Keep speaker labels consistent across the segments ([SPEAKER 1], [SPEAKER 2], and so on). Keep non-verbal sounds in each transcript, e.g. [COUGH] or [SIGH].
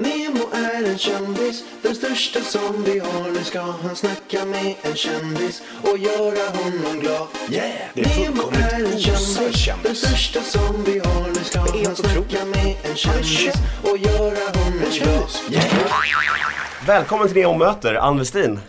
[SPEAKER 1] Nemo är en kändis, den största som vi har. Nu ska han snacka med en kändis och göra honom glad.
[SPEAKER 2] Yeah, det är
[SPEAKER 1] Nemo är en kändis, den största som vi har. Nu ska han snacka med en kändis och göra honom glad.
[SPEAKER 2] Välkommen till Neo möter Ann Westin.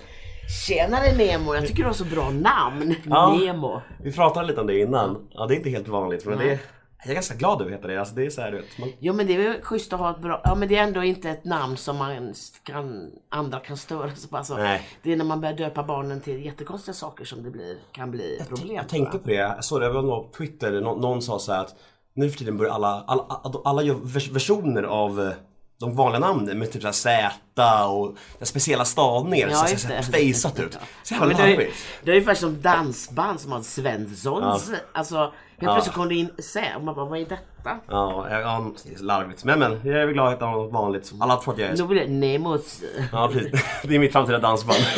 [SPEAKER 3] Tjenare Nemo, jag tycker du har så bra namn.
[SPEAKER 2] Ja.
[SPEAKER 3] Nemo.
[SPEAKER 2] Vi pratade lite om det innan. Ja, det är inte helt vanligt men det är, jag är ganska glad över att heta det. Alltså, det är så här, vet, man,
[SPEAKER 3] Jo men det är väl schysst att ha ett bra, ja men det är ändå inte ett namn som man kan, andra kan störa sig på. Alltså,
[SPEAKER 2] Nej.
[SPEAKER 3] Det är när man börjar döpa barnen till jättekonstiga saker som det blir, kan bli problem.
[SPEAKER 2] jag tänkte på det, jag såg det jag var på Twitter, någon, någon sa så att nu för tiden börjar alla, alla, alla, alla gör vers- versioner av eh, de vanliga namnen med typ så här Z och speciella stavningar.
[SPEAKER 3] Ja,
[SPEAKER 2] så
[SPEAKER 3] just
[SPEAKER 2] så här
[SPEAKER 3] det.
[SPEAKER 2] spejsat ut. Så
[SPEAKER 3] Ja,
[SPEAKER 2] jävla
[SPEAKER 3] det,
[SPEAKER 2] larvigt.
[SPEAKER 3] det är ungefär som dansband som har Svenssons. Alltså helt plötsligt kom det in Z och man bara, vad är detta?
[SPEAKER 2] Ja, ja, ja, det larvigt. Men men, jag är väl glad att heta något vanligt. Alla tror att jag är
[SPEAKER 3] Då blir det Nemos.
[SPEAKER 2] Ja precis, [LAUGHS] det är mitt framtida dansband. [LAUGHS]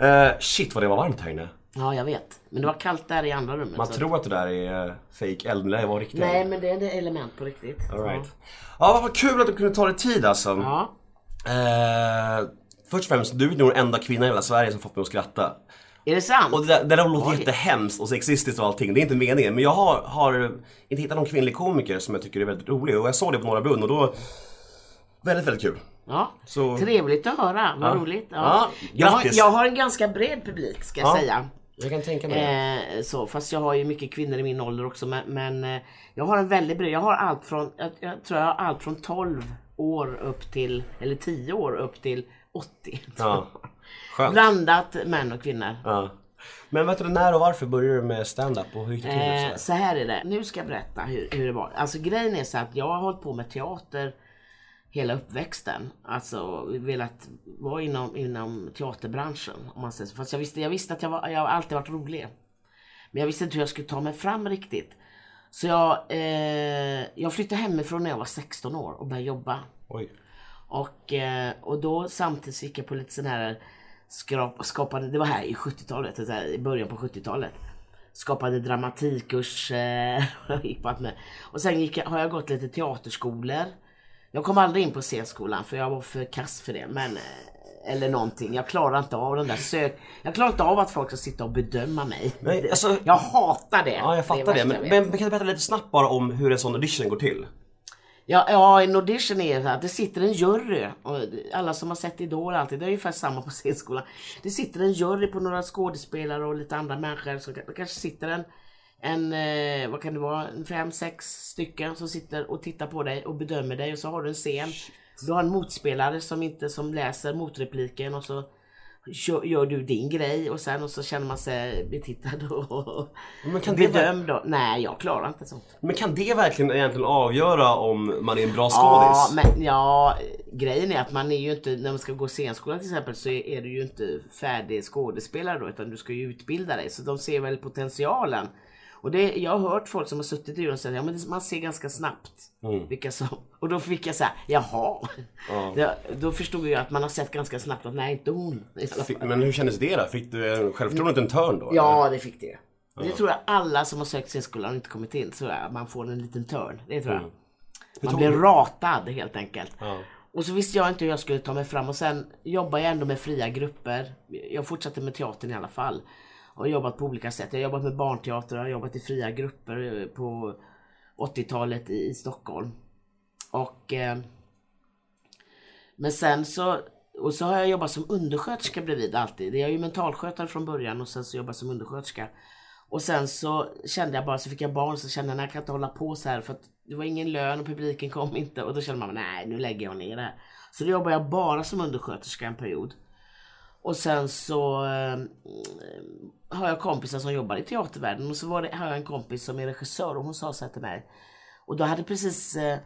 [SPEAKER 2] Eh, shit vad det var varmt här inne.
[SPEAKER 3] Ja jag vet. Men det var kallt där i andra rummet.
[SPEAKER 2] Man
[SPEAKER 3] så-
[SPEAKER 2] tror att det där är fake eld, men det var riktigt
[SPEAKER 3] Nej men det är ett element på riktigt.
[SPEAKER 2] All right. Ja, vad kul att du kunde ta dig tid alltså.
[SPEAKER 3] Ja.
[SPEAKER 2] Eh, först och främst, du är nog den enda kvinnan i hela Sverige som fått mig att skratta.
[SPEAKER 3] Är det sant?
[SPEAKER 2] Och det där, det där låter
[SPEAKER 3] Oj.
[SPEAKER 2] jättehemskt och sexistiskt och allting, det är inte meningen. Men jag har, har inte hittat någon kvinnlig komiker som jag tycker är väldigt rolig. Och jag såg det på Norra Brunn och då... Väldigt, väldigt kul.
[SPEAKER 3] Ja,
[SPEAKER 2] Så-
[SPEAKER 3] trevligt att höra. Vad
[SPEAKER 2] Ja.
[SPEAKER 3] roligt. Ja.
[SPEAKER 2] Ja,
[SPEAKER 3] jag, jag har en ganska bred publik ska jag
[SPEAKER 2] Ja.
[SPEAKER 3] säga.
[SPEAKER 2] Jag kan tänka mig.
[SPEAKER 3] Eh, så, fast jag har ju mycket kvinnor i min ålder också. Men, men eh, jag har en väldigt bred. Jag har allt från, jag, jag tror jag har allt från 12 år upp till, eller 10 år upp till 80.
[SPEAKER 2] Ja. [LAUGHS] Skönt.
[SPEAKER 3] Blandat män och kvinnor.
[SPEAKER 2] Ja. Men vet du när och varför började du med stand-up och hur gick det till?
[SPEAKER 3] Eh,
[SPEAKER 2] så
[SPEAKER 3] så här är det. Nu ska jag berätta hur, hur det var. Alltså grejen är så att jag har hållit på med teater hela uppväxten. Alltså velat vara inom, inom teaterbranschen. Om man säger så. Fast jag visste, jag visste att jag, var, jag har alltid varit rolig. Men jag visste inte hur jag skulle ta mig fram riktigt. Så jag, eh, jag flyttade hemifrån när jag var 16 år och började jobba.
[SPEAKER 2] Oj.
[SPEAKER 3] Och, eh, och då samtidigt gick jag på lite sån här skrap, skapade, det var här i 70-talet, så här, i början på 70-talet. Skapade dramatikkurs, eh, [LAUGHS] och gick på allt med. Och sen gick har jag gått lite teaterskolor. Jag kom aldrig in på scenskolan för jag var för kass för det. Men, eh, eller någonting. Jag klarar inte av den där sök... Jag klarar inte av att folk ska sitta och bedöma mig. Det-
[SPEAKER 2] alltså-
[SPEAKER 3] jag hatar det.
[SPEAKER 2] Ja, jag fattar det.
[SPEAKER 3] värsta
[SPEAKER 2] Men, men kan du berätta lite snabbt bara om hur en sån audition går till?
[SPEAKER 3] Ja, ja, en audition är så att det sitter en jury. Och alla som har sett Idol alltid, det är ungefär samma på scenskolan. Det sitter en jury på några skådespelare och lite andra människor. Så det kanske sitter en, en eh, vad kan det vara, en fem, sex stycken som sitter och tittar på dig och bedömer dig och så har du en scen. Du har en motspelare som inte som läser motrepliken och så gör du din grej och sen och så känner man sig betittad och
[SPEAKER 2] Men kan det
[SPEAKER 3] bedömd. då. Nej, jag klarar inte sånt.
[SPEAKER 2] Men kan det verkligen egentligen avgöra om man är en bra
[SPEAKER 3] Ja,
[SPEAKER 2] skådis?
[SPEAKER 3] men ja, grejen är att man är ju inte, när man ska gå scenskolan till exempel så är du ju inte färdig skådespelare då utan du ska ju utbilda dig. Så de ser väl potentialen. Och det, jag har hört folk som har suttit i juryn säga ja men man ser ganska snabbt vilka som... [LAUGHS] Och då fick jag säga jaha. [LAUGHS] Det, då förstod jag att man har sett ganska snabbt att nej inte hon. [LAUGHS]
[SPEAKER 2] Men hur kändes det då? Fick du en självförtroendet en törn då?
[SPEAKER 3] Ja det fick det. Det tror jag alla som har sökt scenskolan och inte kommit in så är man får en liten törn. Det tror jag. Man
[SPEAKER 2] tog
[SPEAKER 3] blir
[SPEAKER 2] du-
[SPEAKER 3] ratad helt enkelt.
[SPEAKER 2] Ja.
[SPEAKER 3] Och så visste jag inte hur jag skulle ta mig fram och sen jobbar jag ändå med fria grupper. Jag fortsatte med teatern i alla fall. Har jobbat på olika sätt. Jag har jobbat med barnteater, jag har jobbat i fria grupper eh, på 80-talet i, Stockholm. Och eh, Men sen så och så har jag jobbat som undersköterska bredvid alltid. Jag är ju mentalskötare från början och sen så jobbar jag som undersköterska. Och sen så kände jag bara, så fick jag barn så kände jag, nej jag kan inte hålla på så här för att det var ingen lön och publiken kom inte och då kände man, nej nu lägger jag ner det här. Så då jobbade jag bara som undersköterska en period. Och sen så eh, har jag kompisar som jobbar i teatervärlden och så var det, har jag en kompis som är regissör och hon sa så här till mig. Och då hade precis eh,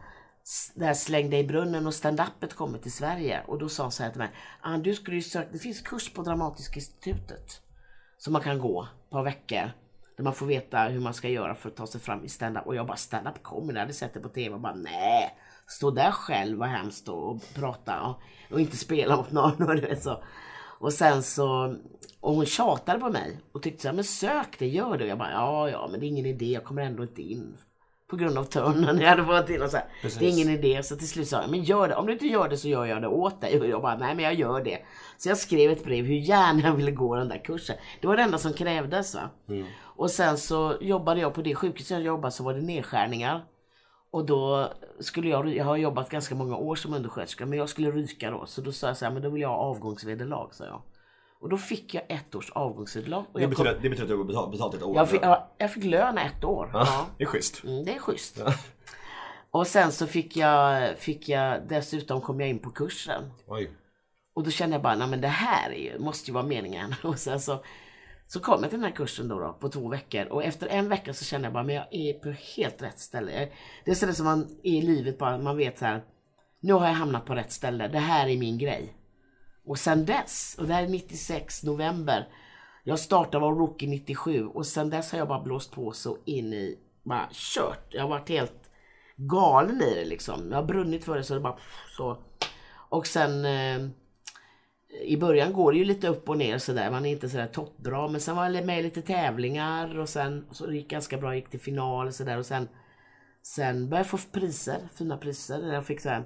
[SPEAKER 3] det här Släng dig i brunnen och stand-upet kommit till Sverige. Och då sa hon så här till mig. Ah, du skulle ju söka, det finns kurs på Dramatiska institutet. Som man kan gå ett par veckor. Där man får veta hur man ska göra för att ta sig fram i stand-up. Och jag bara stand-up comedy, jag hade sett det på TV och bara nej. Stå där själv, vad hemskt och, och prata och, och inte spela mot någon. [LAUGHS] Och, du vet så och sen så, och hon tjatade på mig och tyckte så här, men sök det, gör det. Och jag bara, ja ja men det är ingen idé, jag kommer ändå inte in. På grund av törnen. Jag hade fått till och så här. Det är ingen idé. Så till slut sa jag, men gör det. Om du inte gör det så gör jag det åt dig. Och jag bara, nej men jag gör det. Så jag skrev ett brev hur gärna jag ville gå den där kursen. Det var det enda som krävdes va. Och sen så jobbade jag på det sjukhuset jag jobbade så var det nedskärningar. Och då skulle jag, jag har jobbat ganska många år som undersköterska men jag skulle ryka då. Så då sa jag så här, men då vill jag ha avgångsvederlag sa jag. Och då fick jag ett års avgångsvederlag.
[SPEAKER 2] Det
[SPEAKER 3] jag, kom,
[SPEAKER 2] betyder, det betyder att du har betalt, betalt ett år.
[SPEAKER 3] jag, fick, ja, jag fick lön ett år.
[SPEAKER 2] Ja,
[SPEAKER 3] Ja.
[SPEAKER 2] Det är schysst.
[SPEAKER 3] Mm, det är schysst. Och sen så fick jag, fick jag, dessutom kom jag in på kursen.
[SPEAKER 2] Oj.
[SPEAKER 3] Och då kände jag bara, nej men det här är ju, måste ju vara meningen. [LAUGHS] Och sen så, så kom jag till den här kursen då, då på två veckor. Och efter en vecka så kände jag bara, men jag är på helt rätt ställe. Det är sådär som man är i livet bara, man vet så här. Nu har jag hamnat på rätt ställe, det här är min grej. Och sen dess, och det här är 96 november. Jag startade var rookie 97 och sen dess har jag bara blåst på så in i, bara kört. Jag har varit helt galen i det liksom. Jag har brunnit för det så det bara så. Och sen eh, i början går det ju lite upp och ner sådär. Man är inte sådär toppbra. Men sen var jag med i lite tävlingar och sen så det gick ganska bra. gick till final och sådär. Och sen, sen började jag få priser. Fina priser. Jag fick såhär.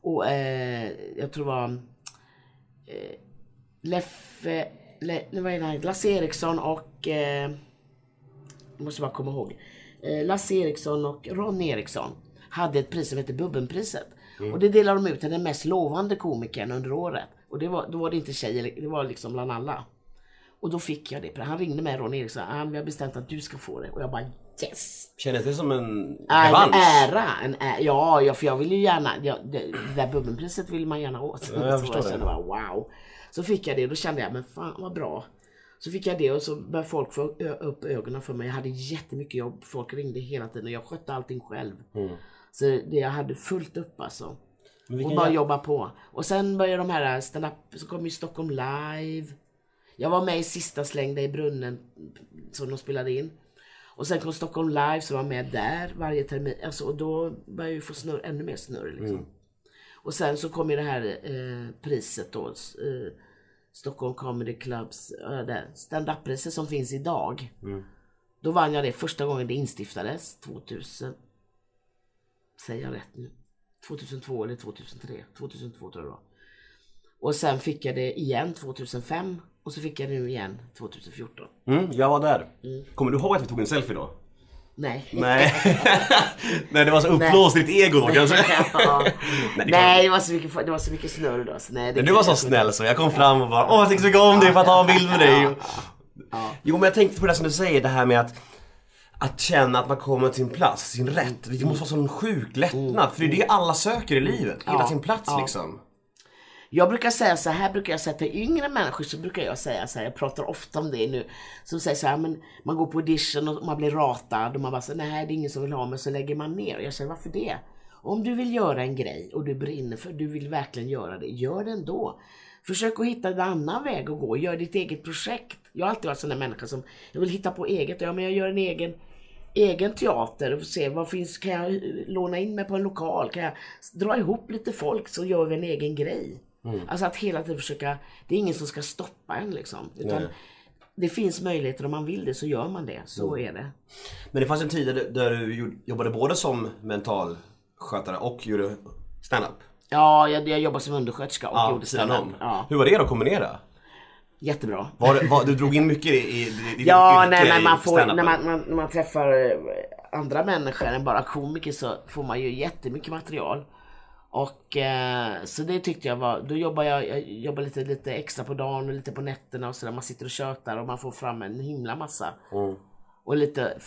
[SPEAKER 3] Och eh, jag tror det var eh, Leffe, Le, vad är det här? Lasse Eriksson och eh, måste bara komma ihåg. Eh, Lasse Eriksson och Ron Eriksson hade ett pris som hette Bubbelpriset. Och det delade de ut till den mest lovande komikern under året. Och det var, då var det inte tjejer, det var liksom bland alla. Och då fick jag det. Han ringde mig Ron Eriksson. Ah, vi har bestämt att du ska få det. Och jag bara yes!
[SPEAKER 2] Kändes det som en
[SPEAKER 3] En
[SPEAKER 2] revansch?
[SPEAKER 3] ära, en ära. Ja, ja, för jag vill ju gärna, ja, det, det där bubbelpriset vill man gärna åt.
[SPEAKER 2] Ja, jag
[SPEAKER 3] så jag kände bara wow. Så fick jag det och då kände jag, men fan vad bra. Så fick jag det och så började folk få upp ögonen för mig. Jag hade jättemycket jobb, folk ringde hela tiden och jag skötte allting själv. Så det, jag hade fullt upp alltså.
[SPEAKER 2] Mm.
[SPEAKER 3] Och bara jobba på. Och sen började de här stand-up, så kom ju Stockholm live. Jag var med i sista slängda i brunnen som de spelade in. Och sen kom Stockholm live jag var med där varje termin. Alltså, och då började jag ju få snurr, ännu mer snurr liksom. Och sen så kom ju det här eh, priset då. Eh, Stockholm Comedy Clubs äh, stand-up-priset som finns idag. Då vann jag det första gången det instiftades 2000. Säger jag rätt nu? 2002 eller 2003? 2002 tror jag det var. Och sen fick jag det igen 2005 och så fick jag det nu igen 2014.
[SPEAKER 2] Mm, jag var där. Kommer du ihåg att vi tog en selfie då?
[SPEAKER 3] Nej.
[SPEAKER 2] Nej. [LAUGHS] Nej, det var så uppblåst ditt ego då kanske. [LAUGHS]
[SPEAKER 3] ja. [LAUGHS]
[SPEAKER 2] Nej, det
[SPEAKER 3] Nej, det var så mycket, det var så mycket snurr då. Så nej, det
[SPEAKER 2] Men du var så snäll så jag kom fram och bara Åh jag tycker så mycket om dig för att ta en bild med dig. Jo men jag tänkte på det som du säger, det här med att att känna att man kommer till sin plats, sin rätt. Det måste vara sån sjuk lättnad. För det är det alla söker i livet. Hitta
[SPEAKER 3] Ja,
[SPEAKER 2] sin plats
[SPEAKER 3] ja.
[SPEAKER 2] liksom.
[SPEAKER 3] Jag brukar säga så här, brukar jag säga till yngre människor så brukar jag säga så här, jag pratar ofta om det nu. Som säger så här, men man går på audition och man blir ratad och man bara så nej det är ingen som vill ha mig så lägger man ner. Och jag säger varför det? Om du vill göra en grej och du brinner för, du vill verkligen göra det, gör det ändå. Försök att hitta en annan väg att gå, gör ditt eget projekt. Jag har alltid varit sån där människa som, jag vill hitta på eget, ja men jag gör en egen egen teater och se vad finns, kan jag låna in mig på en lokal? Kan jag dra ihop lite folk så gör vi en egen grej? Alltså att hela tiden försöka, det är ingen som ska stoppa en liksom. Utan
[SPEAKER 2] Nej.
[SPEAKER 3] det finns möjligheter om man vill det så gör man det. Så är det.
[SPEAKER 2] Men det fanns en tid där, du jobbade både som mentalskötare och gjorde stand-up.
[SPEAKER 3] Ja, jag, jag jobbar som undersköterska och
[SPEAKER 2] Ja,
[SPEAKER 3] gjorde stand-up. Ja,
[SPEAKER 2] Hur var det att kombinera?
[SPEAKER 3] Jättebra.
[SPEAKER 2] Var, var, du drog in mycket i, i, i [LAUGHS]
[SPEAKER 3] Ja, nej, men man får, när, man, man, när man träffar eh, andra människor än bara komiker så får man ju jättemycket material. Och eh, så det tyckte jag var, då jobbar jag, jag jobbar lite, lite extra på dagen och lite på nätterna och sådär. Man sitter och tjötar och man får fram en himla massa.
[SPEAKER 2] Mm.
[SPEAKER 3] Och lite,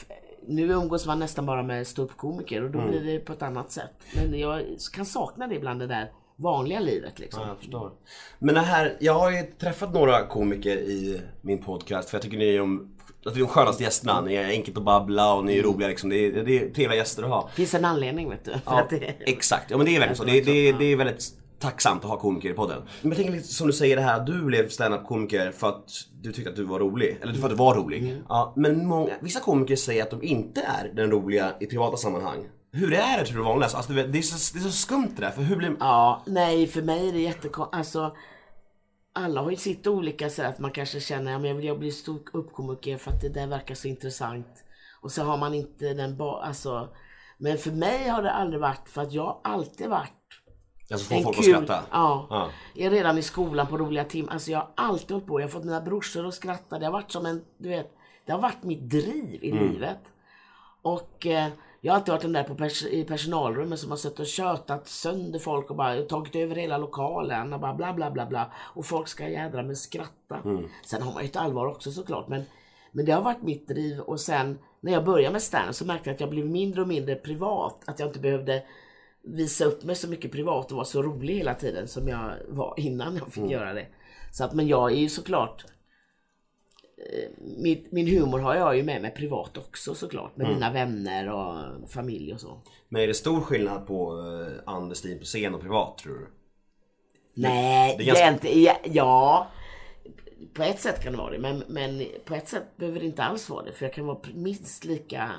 [SPEAKER 3] nu umgås man nästan bara med ståuppkomiker och då
[SPEAKER 2] Mm.
[SPEAKER 3] blir det på ett annat sätt. Men jag kan sakna det ibland det där vanliga livet liksom.
[SPEAKER 2] Ja, jag förstår. Men det här, jag har ju träffat några komiker i min podcast för jag tycker ni är de, att ni är de skönaste gästerna. Ni är enkelt att babbla och ni är roliga liksom. Det är, det är trevliga gäster att ha.
[SPEAKER 3] Finns en anledning vet du.
[SPEAKER 2] Ja, [LAUGHS]
[SPEAKER 3] det,
[SPEAKER 2] exakt, ja men det är verkligen så. Det, det, det är väldigt tacksamt att ha komiker i podden. Men jag tänker lite som du säger det här, du blev stand-up komiker för att du tyckte att du var rolig. Eller för att du var rolig. Ja, men många, vissa komiker säger att de inte är den roliga i privata sammanhang. Hur är det tror du vanligast? Alltså, du vet, det, är så, det är så skumt det där, för hur blir...
[SPEAKER 3] Ja, nej för mig är det jättekonstigt. Alltså, alla har ju sitt olika så att man kanske känner att jag vill jag bli ståuppkomiker för att det där verkar så intressant. Och så har man inte den ba- alltså, Men för mig har det aldrig varit, för att jag har alltid varit
[SPEAKER 2] Alltså få folk
[SPEAKER 3] kul,
[SPEAKER 2] att skratta.
[SPEAKER 3] Ja.
[SPEAKER 2] Ja.
[SPEAKER 3] Jag redan i skolan på roliga timmar. Alltså jag har alltid hållit på. Jag har fått mina brorsor att skratta. Det har varit som en, du vet, det har varit mitt driv i livet. Och eh, jag har alltid varit den där på pers- i personalrummet som har suttit och tjötat sönder folk och bara tagit över hela lokalen och bara bla bla bla bla. Och folk ska jädra med skratta. Sen har man ju ett allvar också såklart. Men, men det har varit mitt driv och sen när jag började med stand så märkte jag att jag blev mindre och mindre privat. Att jag inte behövde visa upp mig så mycket privat och vara så rolig hela tiden som jag var innan jag fick göra det. Så att, men jag är ju såklart min, min humor har jag ju med mig privat också såklart. Med mina vänner och familj och så.
[SPEAKER 2] Men är det stor skillnad på uh, Anders Stin på scen och privat tror du?
[SPEAKER 3] Nej,
[SPEAKER 2] det är ganska-
[SPEAKER 3] inte, ja, ja. På ett sätt kan det vara det. Men, men på ett sätt behöver det inte alls vara det. För jag kan vara minst lika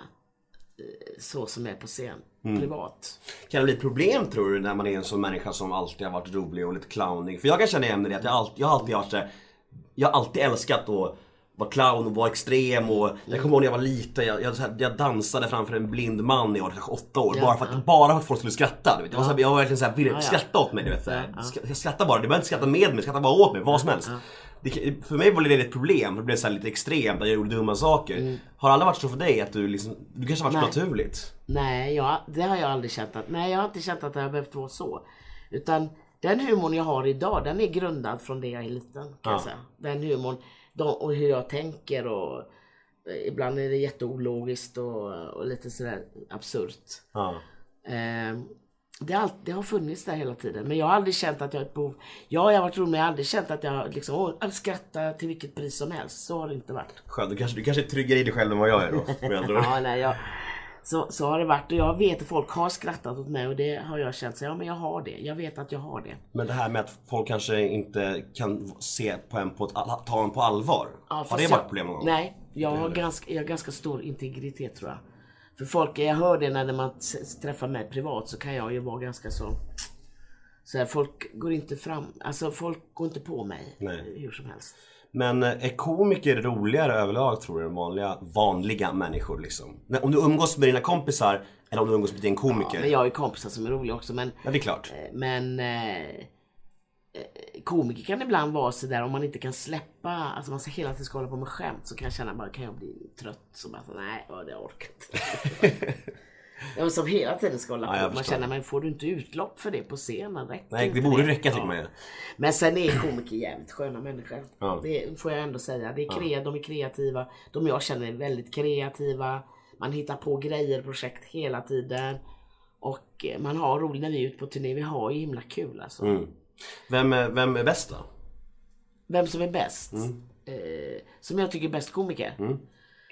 [SPEAKER 3] eh, så som jag är på scen. Privat.
[SPEAKER 2] Kan det bli problem tror du när man är en sån människa som alltid har varit rolig och lite clownig? För jag kan känna igen det att jag alltid, jag har alltid varit Jag har alltid älskat att vara clown och vara extrem och jag kommer ihåg när jag var liten, jag, jag, så jag dansade framför en blind man när jag var kanske åtta år
[SPEAKER 3] Ja,
[SPEAKER 2] bara för att,
[SPEAKER 3] ja.
[SPEAKER 2] bara för att folk skulle skratta. Du vet. Jag, var så här, jag var verkligen såhär, ville
[SPEAKER 3] Ja,
[SPEAKER 2] skratta åt mig. Du vet, så.
[SPEAKER 3] Ja,
[SPEAKER 2] Sk- Jag skrattar bara, du behöver inte skratta med mig, skratta bara åt mig, vad som helst. Det, för mig var det ett problem, det blev så här lite extremt, jag gjorde dumma saker. Har det aldrig varit så för dig att du liksom, du kanske har varit
[SPEAKER 3] Mm. Nej.
[SPEAKER 2] naturligt?
[SPEAKER 3] Nej, jag, det har jag aldrig känt att, nej jag har inte känt att det har behövt vara så. Utan den humorn jag har idag, den är grundad från det jag är liten. Kan
[SPEAKER 2] Ja.
[SPEAKER 3] jag säga. Den humorn, och hur jag tänker och eh, ibland är det jätteologiskt och, och lite sådär absurt.
[SPEAKER 2] Ja.
[SPEAKER 3] Eh, det, har, allt- det har funnits där hela tiden. Men jag har aldrig känt att jag har ett behov. Ja, jag har varit rolig men jag har aldrig känt att jag liksom, åh, skrattar till vilket pris som helst. Så har det inte varit.
[SPEAKER 2] Skönt, du kanske, du kanske är tryggare i dig själv än vad jag är då. [LAUGHS]
[SPEAKER 3] Ja, nej, jag, så, så har det varit och jag vet att folk har skrattat åt mig och det har jag känt så ja men jag har det. Jag vet att jag har det.
[SPEAKER 2] Men det här med att folk kanske inte kan se på en på ett, ta en på allvar.
[SPEAKER 3] Ja,
[SPEAKER 2] har det varit problem någon gång?
[SPEAKER 3] Nej, jag har, ganska, jag har ganska stor integritet tror jag. För folk, jag hör det när man träffar mig privat så kan jag ju vara ganska så så här, folk går inte fram, alltså folk går inte på mig
[SPEAKER 2] Nej.
[SPEAKER 3] hur som helst.
[SPEAKER 2] Men är komiker roligare överlag tror du än vanliga, vanliga människor liksom? Om du umgås med dina kompisar eller om du umgås med din komiker?
[SPEAKER 3] Men jag har ju kompisar som är roliga också men
[SPEAKER 2] Ja, det är klart.
[SPEAKER 3] Eh, Men eh, eh, komiker kan ibland vara så där om man inte kan släppa, alltså man ska hela tiden ska hålla på med skämt så kan jag känna bara, kan jag bli trött? Så bara, nej, ja, det orkar inte. [LAUGHS] Ja, som hela tiden ska hålla på. man känner, men får du inte utlopp för det på scenen? Räcker
[SPEAKER 2] Nej, det borde räcka tycker man ju.
[SPEAKER 3] Men sen är komiker jävligt sköna människor. Det får jag ändå säga. Det är kre- De är kreativa. De jag känner är väldigt kreativa. Man hittar på grejer, projekt hela tiden. Och eh, man har roligt när vi är ute på turné. Vi har ju himla kul alltså.
[SPEAKER 2] Mm. Vem, är- vem är bäst då?
[SPEAKER 3] Vem som är bäst?
[SPEAKER 2] Mm.
[SPEAKER 3] Eh, som jag tycker är bäst komiker?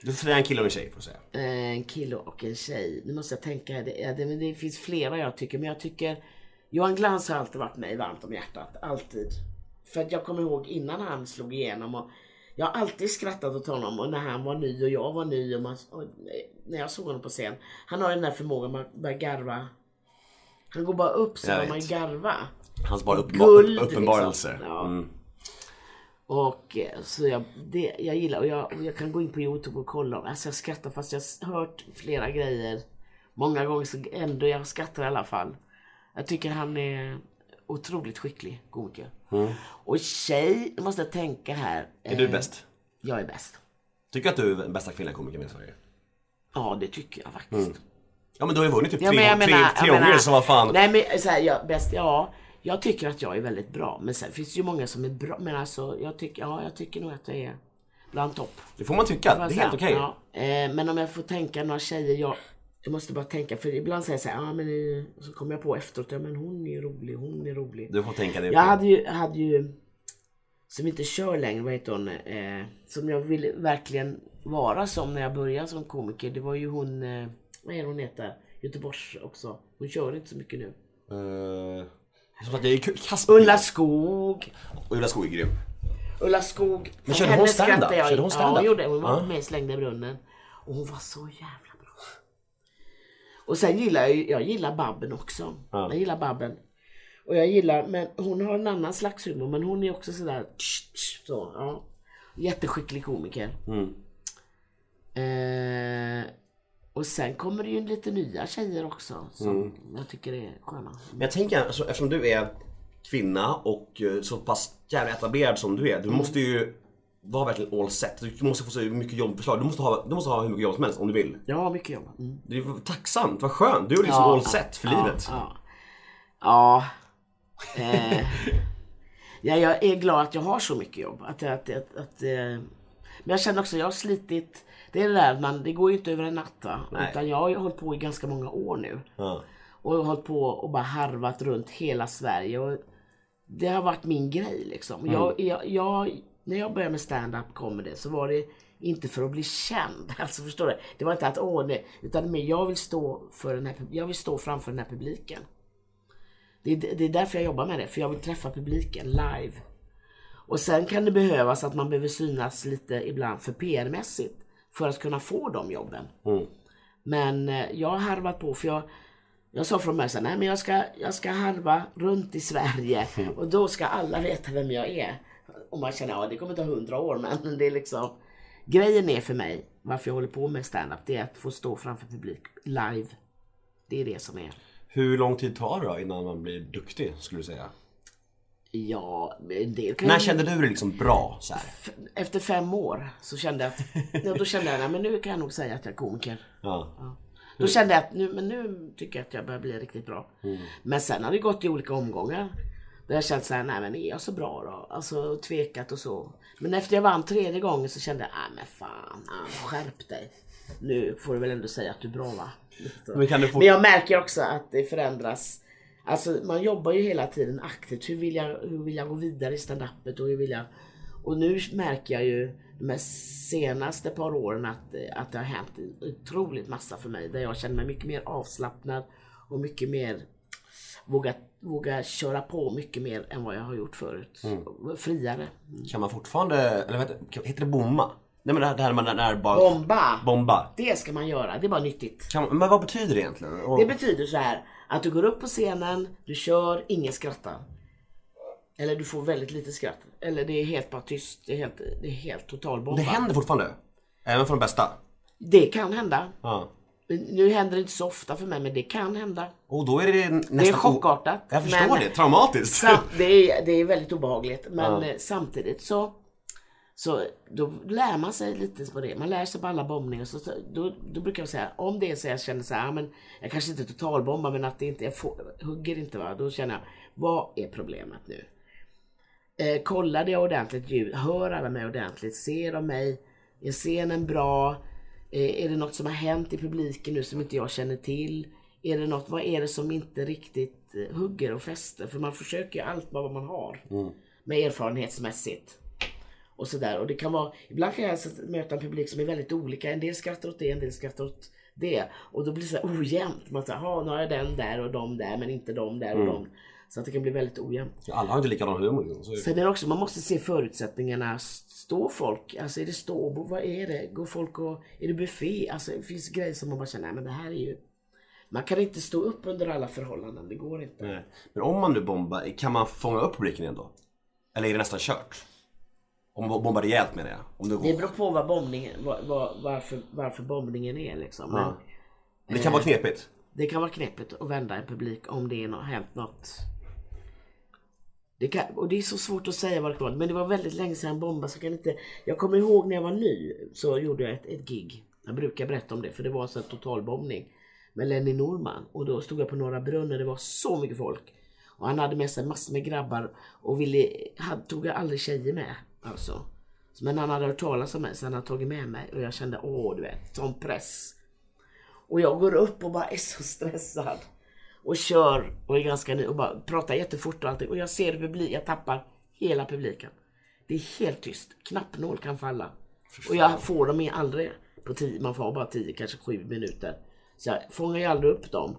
[SPEAKER 2] Du får säga en kille och en tjej får säga.
[SPEAKER 3] Eh, en kille och en tjej. Nu måste jag tänka. Det, det, men det finns flera jag tycker. Men jag tycker Johan Glans har alltid varit mig varmt om hjärtat. Alltid. För att jag kommer ihåg innan han slog igenom. Och jag har alltid skrattat åt honom. Och när han var ny och jag var ny. Och, man, och när jag såg honom på scen. Han har den där förmågan att börja garva. Han går bara upp så man garva.
[SPEAKER 2] Hans bara uppenbarelser.
[SPEAKER 3] liksom. Ja.
[SPEAKER 2] Mm.
[SPEAKER 3] Och eh, så jag, det, jag gillar och jag, och jag kan gå in på Youtube och kolla. Alltså jag skrattar fast jag har hört flera grejer. Många gånger så ändå jag skrattar i alla fall. Jag tycker han är otroligt skicklig komiker. Och tjej, måste jag tänka här.
[SPEAKER 2] Är du
[SPEAKER 3] Eh,
[SPEAKER 2] bäst?
[SPEAKER 3] Jag är bäst.
[SPEAKER 2] Tycker att du är den bästa kvinnliga komikern i Sverige?
[SPEAKER 3] Ja det tycker jag faktiskt.
[SPEAKER 2] Ja men du har ju vunnit typ
[SPEAKER 3] Ja,
[SPEAKER 2] tre, gånger så vad fan.
[SPEAKER 3] Nej men så här, jag, bäst, ja. Jag tycker att jag är väldigt bra. Men sen finns det ju många som är bra. Men alltså jag tycker, ja, jag tycker nog att jag är bland topp.
[SPEAKER 2] Det får man tycka, det är helt okej.
[SPEAKER 3] Ja. Eh, men om jag får tänka några tjejer, jag, jag måste bara tänka, för ibland säger jag så här, ja men så kommer jag på efteråt, ja men hon är rolig, hon är rolig.
[SPEAKER 2] Du får tänka det.
[SPEAKER 3] Jag hade ju, hade ju, som inte kör längre, vad heter hon, eh, som jag ville verkligen vara som när jag började som komiker, det var ju hon, eh, vad är hon heter, Göteborgs också. Hon kör inte så mycket nu.
[SPEAKER 2] Uh, som sagt, jag är kass
[SPEAKER 3] Ulla Skog.
[SPEAKER 2] Ulla Skog är grym.
[SPEAKER 3] Ulla Skog.
[SPEAKER 2] Men körde hon stand-up? Körde hon
[SPEAKER 3] Ja,
[SPEAKER 2] stand-up?
[SPEAKER 3] hon gjorde. Hon var
[SPEAKER 2] Ja.
[SPEAKER 3] med i Slängda brunnen. Och hon var så jävla bra. Och sen gillar jag jag gillar Babben också.
[SPEAKER 2] Ja.
[SPEAKER 3] Jag gillar Babben. Och jag gillar, men hon har en annan slags humor. Men hon är också sådär tsch, tsch, så. Ja. Jätteskicklig komiker.
[SPEAKER 2] Mm.
[SPEAKER 3] Eh, Och sen kommer det ju lite nya tjejer också som
[SPEAKER 2] Mm.
[SPEAKER 3] jag tycker är sköna.
[SPEAKER 2] Men jag tänker, alltså, eftersom du är kvinna och eh, så pass jävla etablerad som du är. Du måste ju vara verkligen all set. Du måste få så mycket jobbförslag. Du måste ha, du måste ha hur mycket jobb som helst om du vill.
[SPEAKER 3] Har mycket jobb. Mm.
[SPEAKER 2] Det är tacksamt, vad skönt. Du är liksom all set för livet.
[SPEAKER 3] Ja. ja. Eh, ja, jag är glad att jag har så mycket jobb. Att, att, att, att, eh, men jag känner också att jag har slitit. Det är det där, man, det går ju inte över en natt va?
[SPEAKER 2] Nej.
[SPEAKER 3] Utan jag har ju hållit på i ganska många år nu.
[SPEAKER 2] Ja.
[SPEAKER 3] Och jag har hållit på och bara harvat runt hela Sverige. Och det har varit min grej liksom. Jag, jag, jag, när jag började med stand-up comedy så var det inte för att bli känd. [LAUGHS] Alltså förstår du? Det var inte att åh nej. Utan mer jag vill stå för den här, jag vill stå framför den här publiken. Det är, det är därför jag jobbar med det. För jag vill träffa publiken live. Och sen kan det behövas att man behöver synas lite ibland för PR-mässigt. För att kunna få de jobben. Men eh, jag har harvat på för jag jag sa från början nej men jag ska, jag ska harva runt i Sverige [LAUGHS] och då ska alla veta vem jag är. Och man känner, ja det kommer ta hundra år men [LAUGHS] det är liksom Grejen är för mig, varför jag håller på med stand-up, det är att få stå framför publik live. Det är det som är.
[SPEAKER 2] Hur lång tid tar det då innan man blir duktig skulle du säga?
[SPEAKER 3] Ja, en del kan
[SPEAKER 2] När kände du dig liksom bra så här?
[SPEAKER 3] Efter fem år så kände jag att, ja, då kände jag, nej men nu kan jag nog säga att jag är komiker.
[SPEAKER 2] Ja.
[SPEAKER 3] Då kände jag att nu, men nu tycker jag att jag börjar bli riktigt bra. Men sen har det gått i olika omgångar. Där jag känt såhär, nej men är jag så bra då? Alltså tvekat och så. Men efter jag vann tredje gången så kände jag, nej men fan, skärp dig. Nu får du väl ändå säga att du är bra va?
[SPEAKER 2] Men kan du få-
[SPEAKER 3] men jag märker också att det förändras. Alltså man jobbar ju hela tiden aktivt. Hur vill jag, hur vill jag gå vidare i standupet och hur vill jag... Och nu märker jag ju de senaste par åren att, eh, att det har hänt otroligt massa för mig. Där jag känner mig mycket mer avslappnad och mycket mer våga, våga köra på mycket mer än vad jag har gjort förut. Friare.
[SPEAKER 2] Kan man fortfarande, eller heter, heter det bomma? Nej men det här, det här med när bara...
[SPEAKER 3] Bomba!
[SPEAKER 2] Bomba.
[SPEAKER 3] Det ska man göra, det är bara nyttigt.
[SPEAKER 2] Kan, men vad betyder det egentligen? Och,
[SPEAKER 3] Det betyder så här att du går upp på scenen, du kör, ingen skrattar. Eller du får väldigt lite skratt. Eller det är helt bara tyst. Det är helt, det är helt total bomba.
[SPEAKER 2] det händer fortfarande? Även för de bästa?
[SPEAKER 3] Det kan hända.
[SPEAKER 2] Ja.
[SPEAKER 3] Nu händer det inte så ofta för mig men det kan hända.
[SPEAKER 2] Och då är det nästan...
[SPEAKER 3] Det är chockartat.
[SPEAKER 2] Jag förstår
[SPEAKER 3] men-
[SPEAKER 2] det, traumatiskt.
[SPEAKER 3] Sam, det, är, det är väldigt obehagligt men
[SPEAKER 2] Ja.
[SPEAKER 3] eh, samtidigt så så då lär man sig lite på det. Man lär sig på alla bombningar. Så, så, då, då brukar jag säga, om det är så jag känner så här, ja, men jag kanske inte totalbombar men att det inte, jag får, hugger inte va. Då känner jag, vad är problemet nu? Eh, kollade jag ordentligt ljud? Hör alla mig ordentligt? Ser de mig? Är scenen bra? Eh, är det något som har hänt i publiken nu som inte jag känner till? Är det något, vad är det som inte riktigt eh, hugger och fäster? För man försöker ju allt vad man har. Med erfarenhetsmässigt. Och sådär. Och det kan vara, ibland kan jag alltså möta en publik som är väldigt olika. En del skrattar åt det, en del skrattar åt det. Och då blir det så här ojämnt. Man säger, jaha nu har jag den där och de där men inte de där och de. Så att det kan bli väldigt ojämnt.
[SPEAKER 2] Alla har inte likadan humor. liksom. Så.
[SPEAKER 3] Sen är det också, man måste se förutsättningarna. Står folk, alltså är det ståbord, vad är det? Går folk och, är det buffé? Alltså det finns grejer som man bara känner, nej men det här är ju Man kan inte stå upp under alla förhållanden, det går inte.
[SPEAKER 2] Nej. Men om man nu bombar, kan man fånga upp publiken igen då? Eller är det nästan kört? Om man bombar rejält menar jag. Om det går.
[SPEAKER 3] Det beror på vad bombningen, vad, vad, varför, varför bombningen är liksom. Men
[SPEAKER 2] Ja. Det kan vara knepigt.
[SPEAKER 3] det kan vara knepigt att vända en publik om det är nå- hänt något. Det kan, och det är så svårt att säga vad det vara. Men det var väldigt länge sedan jag bombade så jag kan inte... Jag kommer ihåg när jag var ny så gjorde jag ett, ett gig. Jag brukar berätta om det för det var så en totalbombning. Med Lenny Norman. Och då stod jag på Norra Brunn och det var så mycket folk. Och han hade med sig massor med grabbar och ville, hade, tog jag aldrig tjejer med. Alltså. Men han hade hört talas om mig så han hade tagit med mig och jag kände åh du vet, sån press. Och jag går upp och bara är så stressad. Och kör och är ganska ny och bara pratar jättefort och allting. Och jag ser publik, jag tappar hela publiken. Det är helt tyst. Knappnål kan falla. Och jag får dem aldrig på tio, man får bara tio, kanske sju minuter. Så jag fångar ju aldrig upp dem.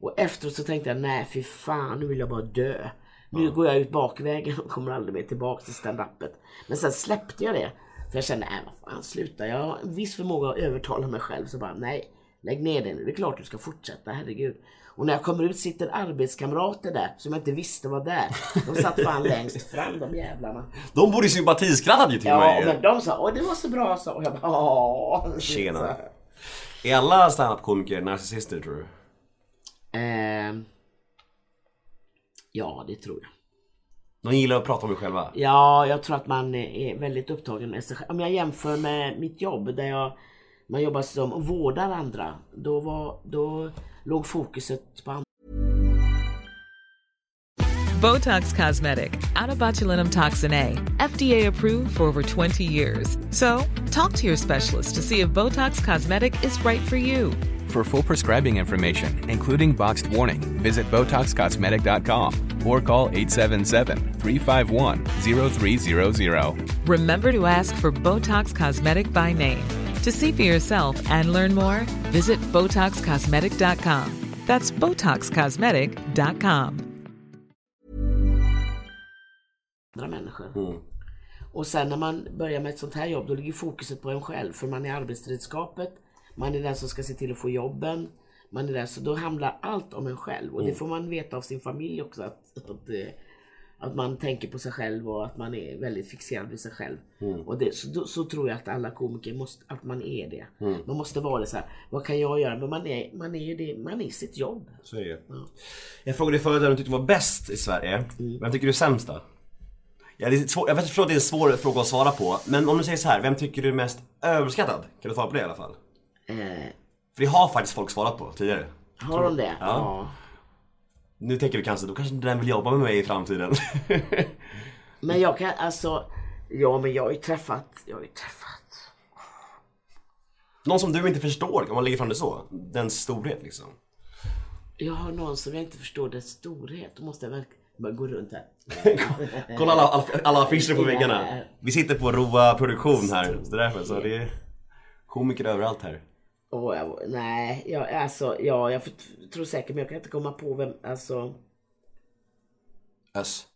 [SPEAKER 3] Och efteråt så tänkte jag, nej fy fan, nu vill jag bara dö. Nu går jag ut bakvägen och kommer aldrig mer tillbaka till standupet. Men sen släppte jag det. För jag kände, nej vad fan, sluta. Jag har en viss förmåga att övertala mig själv. Så bara, nej, lägg ner det nu. Det är klart du ska fortsätta, herregud. Och när jag kommer ut sitter arbetskamrater där som jag inte visste var där. De satt fan [LAUGHS] längst fram, de jävlarna.
[SPEAKER 2] De borde sympatiskratta ju till
[SPEAKER 3] Ja,
[SPEAKER 2] mig.
[SPEAKER 3] men de sa, åh det var så bra så. Och jag bara, åh.
[SPEAKER 2] Tjena. Är alla standup-komiker narcissister tror du?
[SPEAKER 3] Eh, ja, det tror jag.
[SPEAKER 2] De gillar att prata om sig själva.
[SPEAKER 3] Ja, jag tror att man är väldigt upptagen med sig själv. Om jag jämför med mitt jobb där jag man jobbar som och vårdar andra. Då, var, då låg fokuset på andra.
[SPEAKER 4] Botox Cosmetic, out of botulinum toxin A, FDA approved for over 20 years. So, talk to your specialist to see if Botox Cosmetic is right for you.
[SPEAKER 5] For full prescribing information, including boxed warning, visit BotoxCosmetic.com or call 877-351-0300.
[SPEAKER 4] Remember to ask for Botox Cosmetic by name. To see for yourself and learn more, visit BotoxCosmetic.com. That's BotoxCosmetic.com.
[SPEAKER 3] människor. Och sen när man börjar med ett sånt här jobb då ligger fokuset på en själv för man är arbetsredskapet, man är den som ska se till att få jobben, man är där, så då handlar allt om en själv och det får man veta av sin familj också att, att, eh, att man tänker på sig själv och att man är väldigt fixerad vid sig själv. Och det, så, så tror jag att alla komiker måste, att man är det. Man måste vara det så här, vad kan jag göra? Men man är, man är ju det, man är sitt jobb.
[SPEAKER 2] Så är det Jag frågade dig förut vem du tyckte var bäst i Sverige. Vem tycker du är sämst då? Ja, det är svår, jag förstår att det är en svår fråga att svara på. Men om du säger så här, vem tycker du är mest överskattad? Kan du svara på det i alla fall?
[SPEAKER 3] Eh,
[SPEAKER 2] För det har faktiskt folk svarat på tidigare.
[SPEAKER 3] har de det?
[SPEAKER 2] Ja. Nu tänker du kanske, då kanske den vill jobba med mig i framtiden. [LAUGHS]
[SPEAKER 3] Men jag kan alltså, ja men jag har ju träffat, jag har ju träffat.
[SPEAKER 2] Någon som du inte förstår, om man lägger fram det så. Den storhet liksom.
[SPEAKER 3] Jag har någon som jag inte förstår dess storhet. Då måste jag verkligen bara gå runt här. [LAUGHS]
[SPEAKER 2] Kolla alla, alla, alla affischer på väggarna. Vi sitter på Roa produktion här, så därför så det är komiker överallt här.
[SPEAKER 3] Åh, jag, nej, jag, alltså, ja, jag tror säkert, men jag kan inte komma på vem, alltså.
[SPEAKER 2] Öss.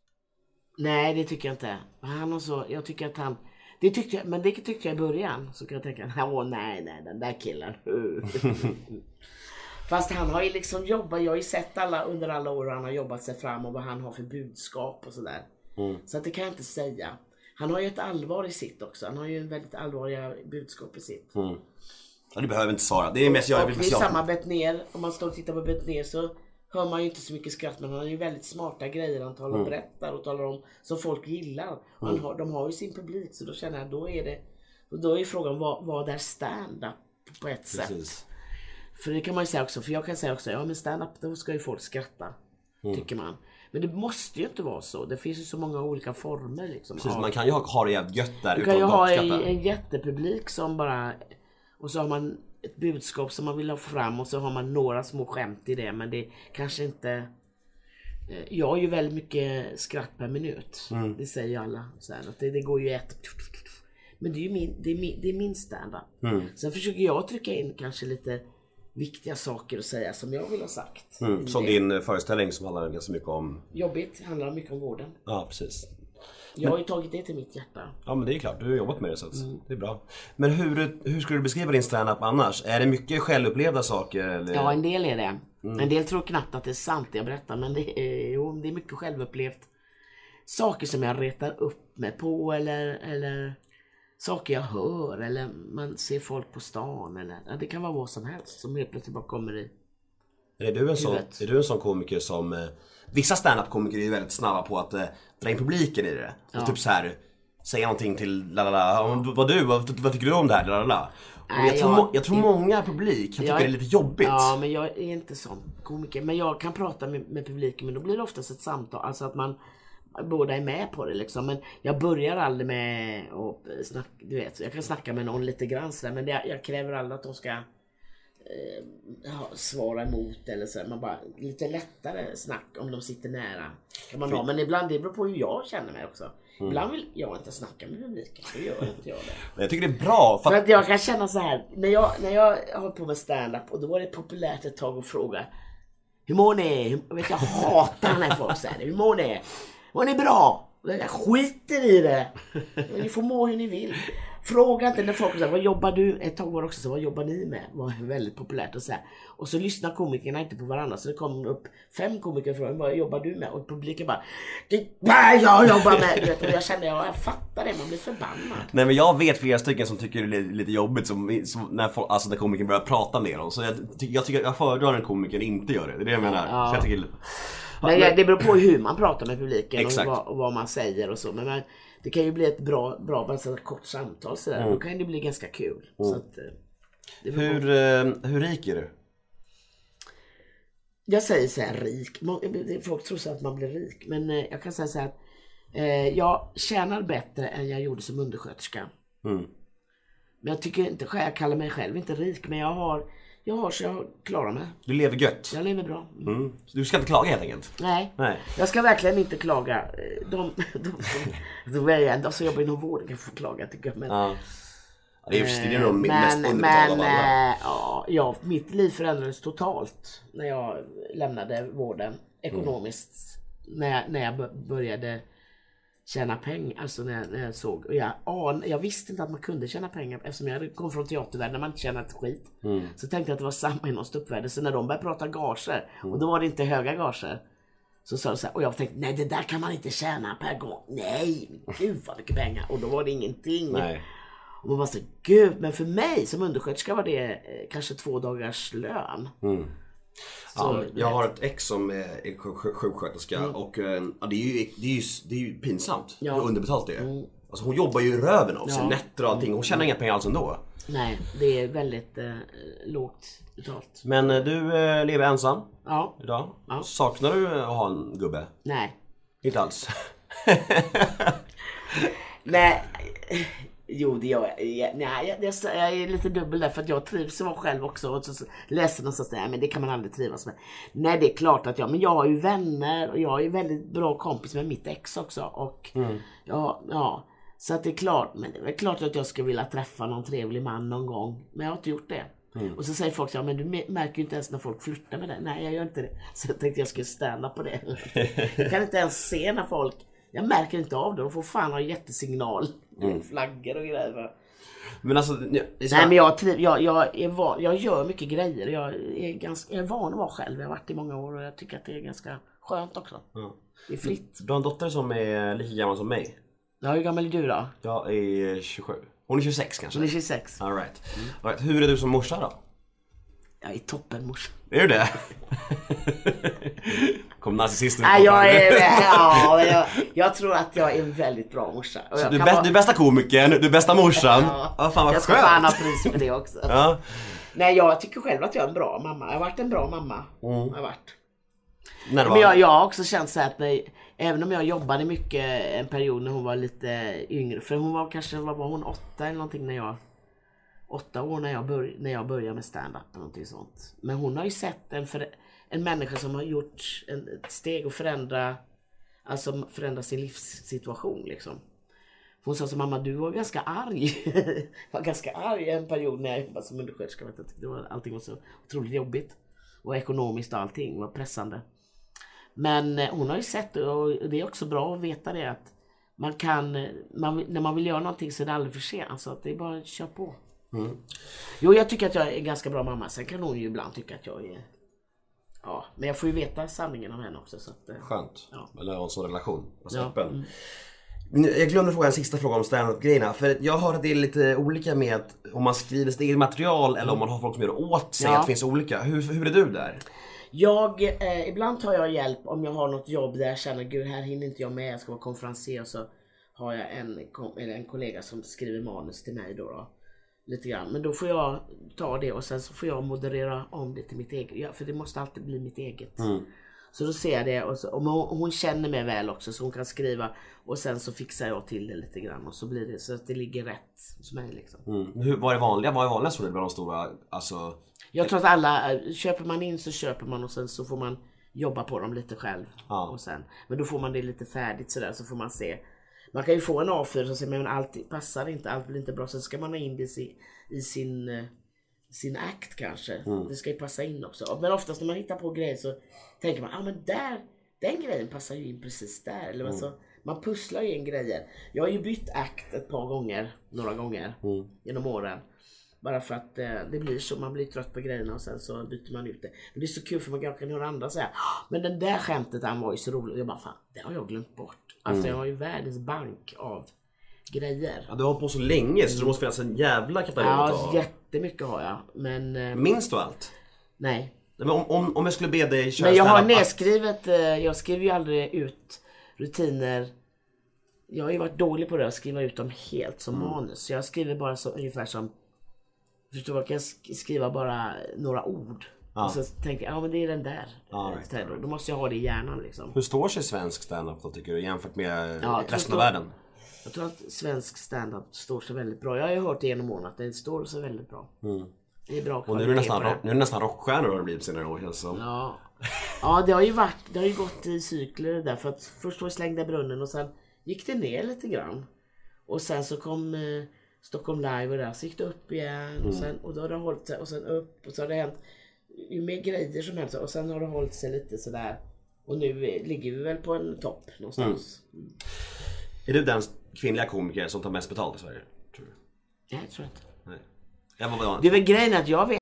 [SPEAKER 3] Nej, det tycker jag inte. Han och så, jag tycker att han, det tyckte jag, men det tyckte jag i början. Så kan jag tänka, [LAUGHS] åh nej, nej, den där killen. [LAUGHS] Fast han har ju liksom jobbat, jag har ju sett alla under alla år han har jobbat sig fram och vad han har för budskap och sådär. Så att det kan jag inte säga. Han har ju ett allvar i sitt också. Han har ju en väldigt allvarliga budskap i sitt.
[SPEAKER 2] Ja, du behöver inte svara. Det är mest jag
[SPEAKER 3] och
[SPEAKER 2] vill
[SPEAKER 3] är
[SPEAKER 2] jag-
[SPEAKER 3] samma Betnér, om man står och tittar på Betnér så hör man ju inte så mycket skratt men han har ju väldigt smarta grejer han talar och berättar och talar om som folk gillar. Och han har, de har ju sin publik så då känner jag då är det och då är frågan vad, vad är stand-up på ett sätt?
[SPEAKER 2] Precis.
[SPEAKER 3] För det kan man ju säga också, för jag kan säga också, ja men stand-up då ska ju folk skratta. Tycker man. Men det måste ju inte vara så. Det finns ju så många olika former liksom.
[SPEAKER 2] Precis,
[SPEAKER 3] av-
[SPEAKER 2] man kan ju ha, ha det jävligt gött där
[SPEAKER 3] du kan ju ha en, en jättepublik som bara... Och så har man ett budskap som man vill ha fram och så har man några små skämt i det men det kanske inte... eh, Jag har ju väldigt mycket skratt per minut.
[SPEAKER 2] Mm.
[SPEAKER 3] Det säger ju alla. Så här, att det, det går ju ett... Men det är ju min, det är min, det är min standup.
[SPEAKER 2] Mm.
[SPEAKER 3] Sen försöker jag trycka in kanske lite viktiga saker att säga som jag vill ha sagt.
[SPEAKER 2] Mm, som din föreställning som handlar ganska mycket om...
[SPEAKER 3] Jobbigt, handlar mycket om vården.
[SPEAKER 2] Ja, precis.
[SPEAKER 3] Jag har ju tagit det till mitt hjärta.
[SPEAKER 2] Ja men det är klart, du har jobbat med det så att
[SPEAKER 3] Mm.
[SPEAKER 2] det är bra. Men hur, hur skulle du beskriva din standup annars? Är det mycket självupplevda saker eller?
[SPEAKER 3] Ja, en del är det.
[SPEAKER 2] Mm.
[SPEAKER 3] En del tror knappt att det är sant det jag berättar, men det är, jo, det är mycket självupplevt. Saker som jag retar upp mig på eller, eller saker jag hör eller man ser folk på stan eller ja, det kan vara vad som helst som helt plötsligt bara kommer i.
[SPEAKER 2] Är du en sån, är du en sån komiker som... Eh, vissa standup-komiker är ju väldigt snabba på att eh, dra in publiken i det. Och typ så här säga någonting till la la la, "Ja, vad du, vad, vad tycker du om det här? La, la, la. Och
[SPEAKER 3] Nej,
[SPEAKER 2] jag, tror,
[SPEAKER 3] jag-
[SPEAKER 2] jag tror många publik kan tycka det är lite jobbigt.
[SPEAKER 3] Ja, men jag är inte sån komiker. Men jag kan prata med, med publiken men då blir det oftast ett samtal. Alltså att man båda är med på det liksom. Men jag börjar aldrig med att snacka, du vet, jag kan snacka med någon lite grann sådär, men det, jag kräver aldrig att de ska eh, svara emot eller så. Man bara, lite lättare snack om de sitter nära. Kan man ha. Men ibland, det beror på hur jag känner mig också. Ibland vill jag inte snacka med publiken, så gör inte jag det.
[SPEAKER 2] Men jag tycker det är bra. För
[SPEAKER 3] För
[SPEAKER 2] att,
[SPEAKER 3] jag kan känna så här, när jag, när jag höll på med stand-up och då var det populärt ett tag att fråga Hur mår ni? Jag, vet, jag hatar när folk säger det. Hur mår ni? Mår ni bra? Jag skiter i det. Ni får må hur ni vill. Fråga inte när folk säger vad jobbar du? Ett tag var det också så, vad jobbar ni med? Det var väldigt populärt att säga. Och så lyssnar komikerna inte på varandra så det kom upp fem komiker från vad jobbar du med? Och publiken bara, det vad jag jobbar med! Vet, och jag kände, ja, jag fattar det, man blir förbannad.
[SPEAKER 2] Nej men jag vet flera stycken som tycker det är lite jobbigt som, som när, folk, alltså när komikern börjar prata med dem. Så jag, jag tycker jag föredrar när komikern inte gör det. Det är det jag menar.
[SPEAKER 3] Ja.
[SPEAKER 2] Så jag tycker,
[SPEAKER 3] Men ja, det beror på hur man pratar med publiken
[SPEAKER 2] Exakt.
[SPEAKER 3] och vad, och vad man säger och så. Men man, det kan ju bli ett bra, bra bara så ett kort samtal sådär.
[SPEAKER 2] Mm.
[SPEAKER 3] Då kan det bli ganska kul. Så att, eh,
[SPEAKER 2] hur, eh, hur rik är du?
[SPEAKER 3] Jag säger så här rik. Må- Folk tror så att man blir rik. Men eh, jag kan säga så här att eh, jag tjänar bättre än jag gjorde som undersköterska.
[SPEAKER 2] Mm.
[SPEAKER 3] Men jag tycker inte, jag kallar mig själv inte rik. Men jag har, jag har så jag klarar mig.
[SPEAKER 2] Du lever gött.
[SPEAKER 3] Jag lever bra. Mm.
[SPEAKER 2] Mm. Du ska inte klaga helt enkelt?
[SPEAKER 3] Nej.
[SPEAKER 2] Nej.
[SPEAKER 3] Jag ska verkligen inte klaga. Eh, De, [LAUGHS] de, de, är de som jobbar inom vården kan få klaga tycker jag. Men,
[SPEAKER 2] Ja. Ja, Det är ju det är nog mest
[SPEAKER 3] men,
[SPEAKER 2] underbetalda
[SPEAKER 3] men eh, ja, ja, mitt liv förändrades totalt när jag lämnade vården ekonomiskt. När, jag, när jag bör- började tjäna pengar, alltså när, jag- när jag såg. Och jag, an, jag visste inte att man kunde tjäna pengar eftersom jag kom från teatervärlden när man inte tjänade ett skit. Så tänkte jag att det var samma inom ståuppvärlden. Så när de började prata gager, och då var det inte höga gager. Så sa de så här, och jag tänkte nej det där kan man inte tjäna per gång. Nej, gud vad mycket pengar. Och då var det ingenting.
[SPEAKER 2] Nej.
[SPEAKER 3] Och man bara så, gud, men för mig som undersköterska var det eh, kanske två dagars lön.
[SPEAKER 2] Mm. Ja,
[SPEAKER 3] Så,
[SPEAKER 2] jag har ett ex som är är sjuk- sjuk- sjuksköterska och eh, ja, det, är ju, det, är ju, det är ju pinsamt
[SPEAKER 3] Ja.
[SPEAKER 2] hur underbetalt det är. Alltså hon jobbar ju röven av sig,
[SPEAKER 3] Ja.
[SPEAKER 2] nätter och allting. Hon tjänar inga pengar alls ändå.
[SPEAKER 3] Nej, det är väldigt eh, lågt betalt.
[SPEAKER 2] Men eh, du eh, lever ensam
[SPEAKER 3] Ja,
[SPEAKER 2] idag.
[SPEAKER 3] Ja.
[SPEAKER 2] Saknar du att ha en gubbe?
[SPEAKER 3] nej.
[SPEAKER 2] Inte alls. [LAUGHS]
[SPEAKER 3] Nej, jo det gör jag. jag. Nej, jag, jag, är lite dubbel där för att jag trivs att vara själv också. Och så, läser någonstans där, men det kan man aldrig trivas med. Nej, det är klart att jag, men jag har ju vänner och jag är väldigt bra kompis med mitt ex också. Och ja, ja. Så att det är klart, men det är väl klart att jag skulle vilja träffa någon trevlig man någon gång. Men jag har inte gjort det. Och så säger folk ja, men du märker ju inte ens när folk flörtar med dig. Nej, jag gör inte det. [LAUGHS] Så jag tänkte jag skulle stanna på det. [LAUGHS] Jag kan inte ens se när folk jag märker inte av det. De får fan ha jättesignal. Flaggor och grejer.
[SPEAKER 2] Men alltså, så
[SPEAKER 3] Nej men jag, triv, jag, jag, är van, jag gör mycket grejer. Jag är, ganska, jag är van att vara själv. Jag har varit i många år och jag tycker att det är ganska skönt också. Det är fritt.
[SPEAKER 2] Du har en dotter som är lika gammal som mig.
[SPEAKER 3] Ja, hur gammal är du då?
[SPEAKER 2] Jag är 27. Hon är 26 kanske?
[SPEAKER 3] Hon är 26.
[SPEAKER 2] All right. All right. Hur är du som morsa då?
[SPEAKER 3] Jag är toppen morsa.
[SPEAKER 2] Är du det? [LAUGHS] Kom narcissisten
[SPEAKER 3] Nej, jag, är, [LAUGHS] ja, jag, jag tror att jag är en väldigt bra morsa. Och jag
[SPEAKER 2] Du bäst,
[SPEAKER 3] vara-
[SPEAKER 2] du är bästa komikern, du är bästa morsan.
[SPEAKER 3] Ja.
[SPEAKER 2] Ja, fan vad
[SPEAKER 3] jag ska fan ha
[SPEAKER 2] skönt.
[SPEAKER 3] pris för det också. [LAUGHS]
[SPEAKER 2] Ja.
[SPEAKER 3] Nej, jag tycker själv att jag är en bra mamma. Jag har varit en bra mamma.
[SPEAKER 2] Mm.
[SPEAKER 3] Jag har varit.
[SPEAKER 2] När.
[SPEAKER 3] Men jag, jag har också känt så här att när, även om jag jobbade mycket en period när hon var lite yngre. För hon var kanske, vad var hon, åtta eller någonting när jag Åtta år när jag, bör, när jag började med stand-up eller någonting sånt. Men hon har ju sett en, för, en människa som har gjort en, ett steg och förändra Alltså förändra sin livssituation liksom. Hon sa så mamma du var ganska arg. Jag [LAUGHS] var ganska arg en period när jag jobbade som undersköterska. Vet du. Det var, allting var så otroligt jobbigt. Och ekonomiskt och allting var pressande. Men eh, hon har ju sett och det är också bra att veta det att man kan, eh, man, när man vill göra någonting så är det aldrig för sent. Så att det är bara att köra på. Jo, jag tycker att jag är en ganska bra mamma. Sen kan hon ju ibland tycka att jag är... Ja, men jag får ju veta sanningen om henne också. Så att, eh,
[SPEAKER 2] Skönt.
[SPEAKER 3] Ja.
[SPEAKER 2] Eller en sån relation. Alltså
[SPEAKER 3] Ja,
[SPEAKER 2] öppen. Nu, Jag glömde fråga en sista fråga om stand-up-grejerna. För jag hör att det är lite olika med att om man skriver sitt eget material eller om man har folk som gör åt sig.
[SPEAKER 3] Ja.
[SPEAKER 2] Att det finns olika. Hur, hur är du där?
[SPEAKER 3] Jag, eh, ibland tar jag hjälp om jag har något jobb där jag känner gud här hinner inte jag med, jag ska vara konferencier och så har jag en, kom, eller en kollega som skriver manus till mig då, då. Lite grann. Men då får jag ta det och sen så får jag moderera om det till mitt eget. Ja, för det måste alltid bli mitt eget. Så då ser jag det och, så, och hon, hon känner mig väl också så hon kan skriva och sen så fixar jag till det lite grann och så blir det så att det ligger rätt hos mig liksom.
[SPEAKER 2] Mm. Hur, vad är vanliga? Vad är vanligast dig bland de stora, alltså?
[SPEAKER 3] Jag tror att alla, eh, köper man in så köper man och sen så får man jobba på dem lite själv.
[SPEAKER 2] Ja.
[SPEAKER 3] Och sen, men då får man det lite färdigt sådär så får man se. Man kan ju få en A4 som säger men allt passar inte, allt blir inte bra. Sen ska man ha in det i sin, i sin, eh, sin akt kanske. Det ska ju passa in också. Men oftast när man hittar på grejer så tänker man, ja ah, men där den grejen passar ju in precis där. Eller
[SPEAKER 2] Mm.
[SPEAKER 3] alltså, man pusslar ju in grejer. Jag har ju bytt akt ett par gånger, några gånger
[SPEAKER 2] Mm.
[SPEAKER 3] genom åren. Bara för att eh, det blir så, man blir trött på grejerna och sen så byter man ut det. Men det är så kul för man kan höra andra säga "Ah, Men den där skämtet han var ju så roligt. Jag bara fan, det har jag glömt bort. Alltså jag har ju världens bank av grejer.
[SPEAKER 2] Ja, du har hållit på så länge så det måste finnas en jävla katalog
[SPEAKER 3] Ja,
[SPEAKER 2] ta.
[SPEAKER 3] jättemycket har jag. Men eh,
[SPEAKER 2] Minns du allt?
[SPEAKER 3] nej.
[SPEAKER 2] Men om, om, om jag skulle be dig köra
[SPEAKER 3] Men jag har nedskrivet, eh, jag skriver ju aldrig ut rutiner. Jag har ju varit dålig på det, att skriva ut dem helt som
[SPEAKER 2] Mm.
[SPEAKER 3] manus. Så jag skriver bara så, ungefär som, förstår jag kan sk- skriva bara några ord.
[SPEAKER 2] Ja.
[SPEAKER 3] Och så tänker jag, ja men det är den där.
[SPEAKER 2] Ja,
[SPEAKER 3] Eh,
[SPEAKER 2] right,
[SPEAKER 3] här då. måste jag ha det i hjärnan liksom.
[SPEAKER 2] Hur står sig svensk stand-up då tycker du jämfört med
[SPEAKER 3] Ja, jag tror
[SPEAKER 2] resten av världen?
[SPEAKER 3] Jag tror att svensk stand-up står sig väldigt bra. Jag har ju hört det genom åren att det står sig väldigt bra. Det är bra
[SPEAKER 2] Mm. Och nu är, det nästan, rock, nu är det nästan rockstjärnor har det blivit senare år känns det som.
[SPEAKER 3] Ja. ja, det har ju varit, det har ju gått i cykler det där. För att först var det slängda brunnen och sen gick det ner lite grann. Och sen så kom eh, Stockholm Live och där, så gick det upp igen. Och, sen, och då har det hållit sig och sen upp och så har det hänt ju mer grejer som helst och sen har det hållit sig lite sådär. Och nu ligger vi väl på en topp någonstans.
[SPEAKER 2] Är du den kvinnliga komiker som tar mest betalt i Sverige? Tror du?
[SPEAKER 3] Nej, jag tror inte.
[SPEAKER 2] Nej. Jag var.
[SPEAKER 3] Det är väl grejen att jag vet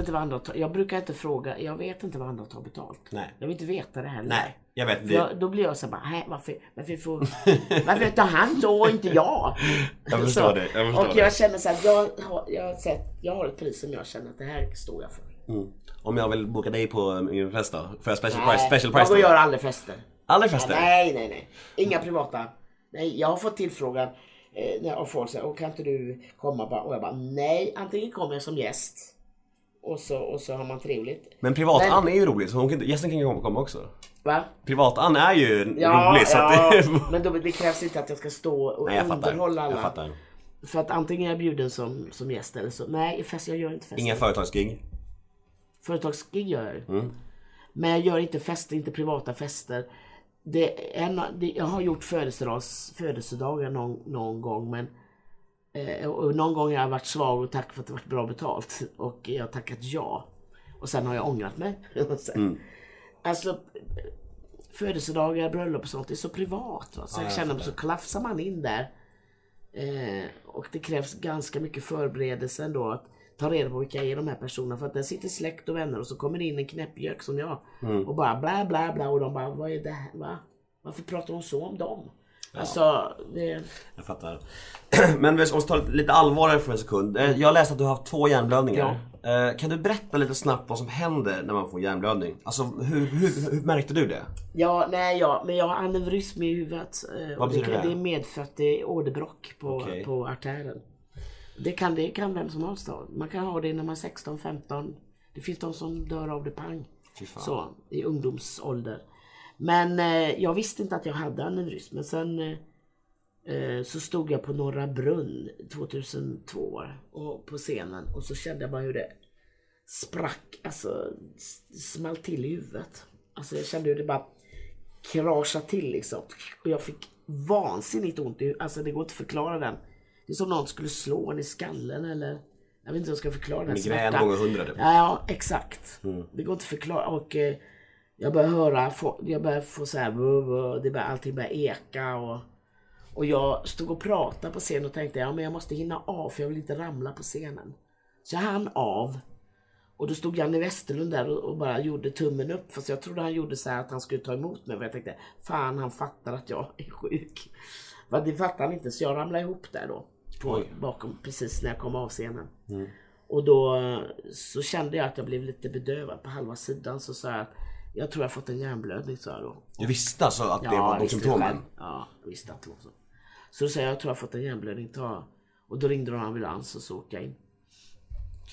[SPEAKER 3] inte vad andra tar. Jag brukar inte fråga. Jag vet inte vad andra tar betalt.
[SPEAKER 2] Nej.
[SPEAKER 3] Jag vill inte veta det heller.
[SPEAKER 2] Nej, jag vet. Det,
[SPEAKER 3] jag, då blir jag så här bara, "Nej, varför, varför, får, varför tar han så och inte jag? [LAUGHS]
[SPEAKER 2] Jag förstår
[SPEAKER 3] så,
[SPEAKER 2] det, jag förstår
[SPEAKER 3] och
[SPEAKER 2] det.
[SPEAKER 3] jag känner så här, jag har, jag, har sett, jag har ett pris som jag känner att det här står jag för.
[SPEAKER 2] om jag vill boka dig på min fest då? Får jag special
[SPEAKER 3] Nej,
[SPEAKER 2] price? Special
[SPEAKER 3] jag
[SPEAKER 2] price
[SPEAKER 3] går
[SPEAKER 2] då?
[SPEAKER 3] och gör aldrig fester.
[SPEAKER 2] Aldrig fester?
[SPEAKER 3] Nej, nej, nej. Inga privata. Nej, jag har fått tillfrågan eh, av folk säger, "Åh, kan inte du komma? bara?" Och jag bara, nej, antingen kommer jag som gäst och så, och så har man trevligt.
[SPEAKER 2] Men privat-Ann är ju rolig så hon kan, gästen kan ju komma- också.
[SPEAKER 3] Va?
[SPEAKER 2] Privat-Ann är ju
[SPEAKER 3] Ja,
[SPEAKER 2] rolig så
[SPEAKER 3] ja
[SPEAKER 2] att det... [LAUGHS]
[SPEAKER 3] men då, det krävs inte att jag ska stå och
[SPEAKER 2] Nej jag
[SPEAKER 3] underhålla alla.
[SPEAKER 2] Jag fattar.
[SPEAKER 3] För att antingen är jag bjuden som, som gäst eller så. Nej, fest, jag gör inte fester.
[SPEAKER 2] Inga företagsgig.
[SPEAKER 3] Företagsgig gör jag.
[SPEAKER 2] Mm.
[SPEAKER 3] Men jag gör inte fester, inte privata fester. Det en, det, jag har gjort födelsedags, födelsedagar någon, någon gång men och någon gång har jag varit svag och tack för att det varit bra betalt. Och jag har tackat ja. Och sen har jag ångrat mig. [LAUGHS] Sen- Alltså födelsedagar, bröllop och sånt, det är så privat. Va? Så jag känner mig så klafsar man in där. Eh, och det krävs ganska mycket förberedelse ändå att ta reda på vilka är de här personerna. För att där sitter släkt och vänner och så kommer det in en knäppgök som jag. Och bara bla bla bla och de bara, vad är det här? Va? Varför pratar hon så om dem? Alltså, det...
[SPEAKER 2] Jag fattar. [CLEARS THROAT] Men vi måste ta lite allvarligare för en sekund. Eh, Jag läste att du har haft två hjärnblödningar. Eh, Kan du berätta lite snabbt vad som händer när man får hjärnblödning? Alltså hur, hur, hur märkte du det?
[SPEAKER 3] Ja, nej, ja, men jag har aneurysm i huvudet. eh,
[SPEAKER 2] Vad
[SPEAKER 3] och det,
[SPEAKER 2] betyder
[SPEAKER 3] kan,
[SPEAKER 2] det?
[SPEAKER 3] är medfött, det är åderbråck på,
[SPEAKER 2] Okej.
[SPEAKER 3] på artären. Det kan, det kan vem som helst ha. Man kan ha det när man är 16, 15. Det finns de som dör av det pang. Så, i ungdomsålder. Men eh, jag visste inte att jag hade aneurysm. Men sen eh, eh, så stod jag på Norra Brunn 2002 var det, och på scenen och så kände jag bara hur det sprack, alltså small till i huvudet. Alltså jag kände hur det bara kraschade till liksom. Och jag fick vansinnigt ont i huvudet. Alltså det går inte att förklara den. Det är som någon skulle slå en i skallen eller jag vet inte hur jag ska förklara den
[SPEAKER 2] Migrän
[SPEAKER 3] smärtan.
[SPEAKER 2] gånger hundra typ.
[SPEAKER 3] Ja, exakt. Det går inte att förklara. Och eh, jag börjar höra, jag börjar få så här, det börjar, allting börjar eka och, och jag stod och pratade på scen och tänkte, ja men jag måste hinna av för jag vill inte ramla på scenen. Så jag hann av. Och då stod Janne Westerlund där och, bara gjorde tummen upp. Fast jag trodde han gjorde så här att han skulle ta emot mig. För jag tänkte, fan han fattar att jag är sjuk. Men det fattade han inte så jag ramlade ihop där då. På, bakom, precis när jag kom av scenen. Och då så kände jag att jag blev lite bedövad på halva sidan. Så sa jag att jag tror jag fått en hjärnblödning sa jag då.
[SPEAKER 2] Du visste alltså att det var
[SPEAKER 3] jag
[SPEAKER 2] de symptomen?
[SPEAKER 3] Ja, jag visste att det var så. Så då sa jag, jag tror jag fått en hjärnblödning. Ta. Och då ringde de ambulans och så åkte jag in.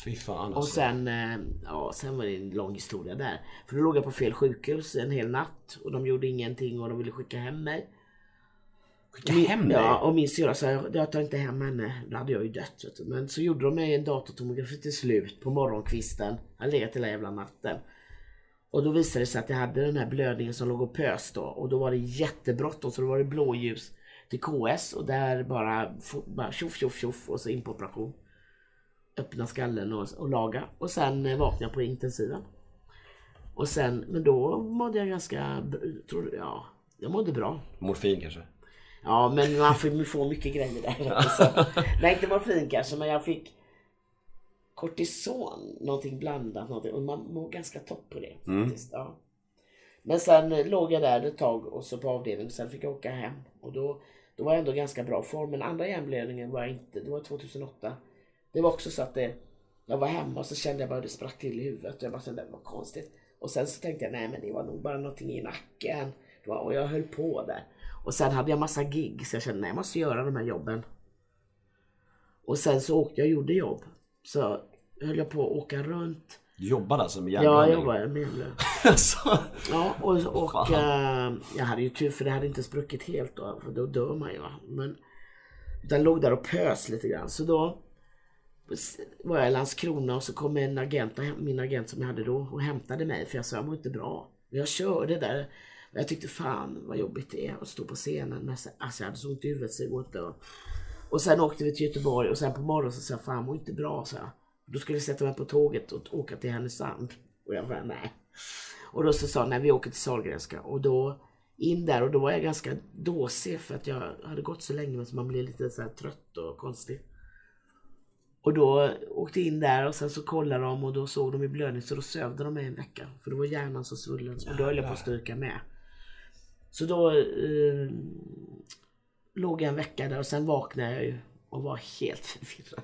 [SPEAKER 2] Fy fan
[SPEAKER 3] Och
[SPEAKER 2] alltså.
[SPEAKER 3] sen, eh, ja, sen var det en lång historia där. För då låg jag på fel sjukhus en hel natt och de gjorde ingenting och de ville skicka hem mig.
[SPEAKER 2] Skicka
[SPEAKER 3] Min-
[SPEAKER 2] hem dig?
[SPEAKER 3] Ja, och min syrra sa jag, tar inte hem henne. Då hade jag ju dött. Men så gjorde de mig en datortomografi till slut på morgonkvisten. Jag legat hela jävla natten. Och då visade det sig att jag hade den här blödningen som låg och pös då. Och då var det jättebråttom så då var det blåljus till KS och där bara, bara tjoff tjoff tjoff och så in på operation. Öppna skallen och, och laga. Och sen eh, vaknade jag på intensiven. Och sen, men då mådde jag ganska, tror, ja, jag mådde bra.
[SPEAKER 2] Morfin kanske?
[SPEAKER 3] Ja men man får, får mycket grejer där. [LAUGHS] Nej inte morfin kanske men jag fick kortison, någonting blandat. Någonting, och man mår ganska topp på det. faktiskt. Ja. Men sen eh, låg jag där ett tag och så på avdelningen. Sen fick jag åka hem. Och då, då var jag ändå ganska bra form. Men andra hjärnblödningen var jag inte. Det var 2008. Det var också så att det, jag var hemma och så kände jag bara det sprack till i huvudet. Och jag bara kände det var konstigt. Och sen så tänkte jag nej men det var nog bara någonting i nacken. Och jag höll på där. Och sen hade jag massa gig så jag kände nej jag måste göra de här jobben. Och sen så åkte jag och gjorde jobb. Så höll jag på att åka runt.
[SPEAKER 2] Du jobbade alltså med
[SPEAKER 3] Ja,
[SPEAKER 2] hjärnblödning?
[SPEAKER 3] jag jobbade med hjärnblödning. [LAUGHS]
[SPEAKER 2] alltså.
[SPEAKER 3] Ja, och, och eh, jag hade ju tur för det hade inte spruckit helt då, för då dör man ju. Men den låg där och pös lite grann. Så då var jag i Landskrona och så kom en agent, min agent som jag hade då och hämtade mig för jag sa jag mår inte bra. Men jag körde där. Och jag tyckte fan vad jobbigt det är att stå på scenen. Så- alltså jag hade så ont i huvudet så det går inte att... Och sen åkte vi till Göteborg och sen på morgonen så sa jag fan mår inte bra så jag. Då skulle jag sätta mig på tåget och åka till Härnösand. Och jag bara nej. Och då så sa han, nej vi åker till Sahlgrenska. Och då in där och då var jag ganska dåsig för att jag hade gått så länge men så man blir lite så trött och konstig. Och då åkte in där och sen så kollade de och då såg de i blödning så då sövde de mig en vecka. För det var hjärnan så svullen och då höll jag på att stryka med. Så då eh, låg jag en vecka där och sen vaknade jag ju och var helt förvirrad.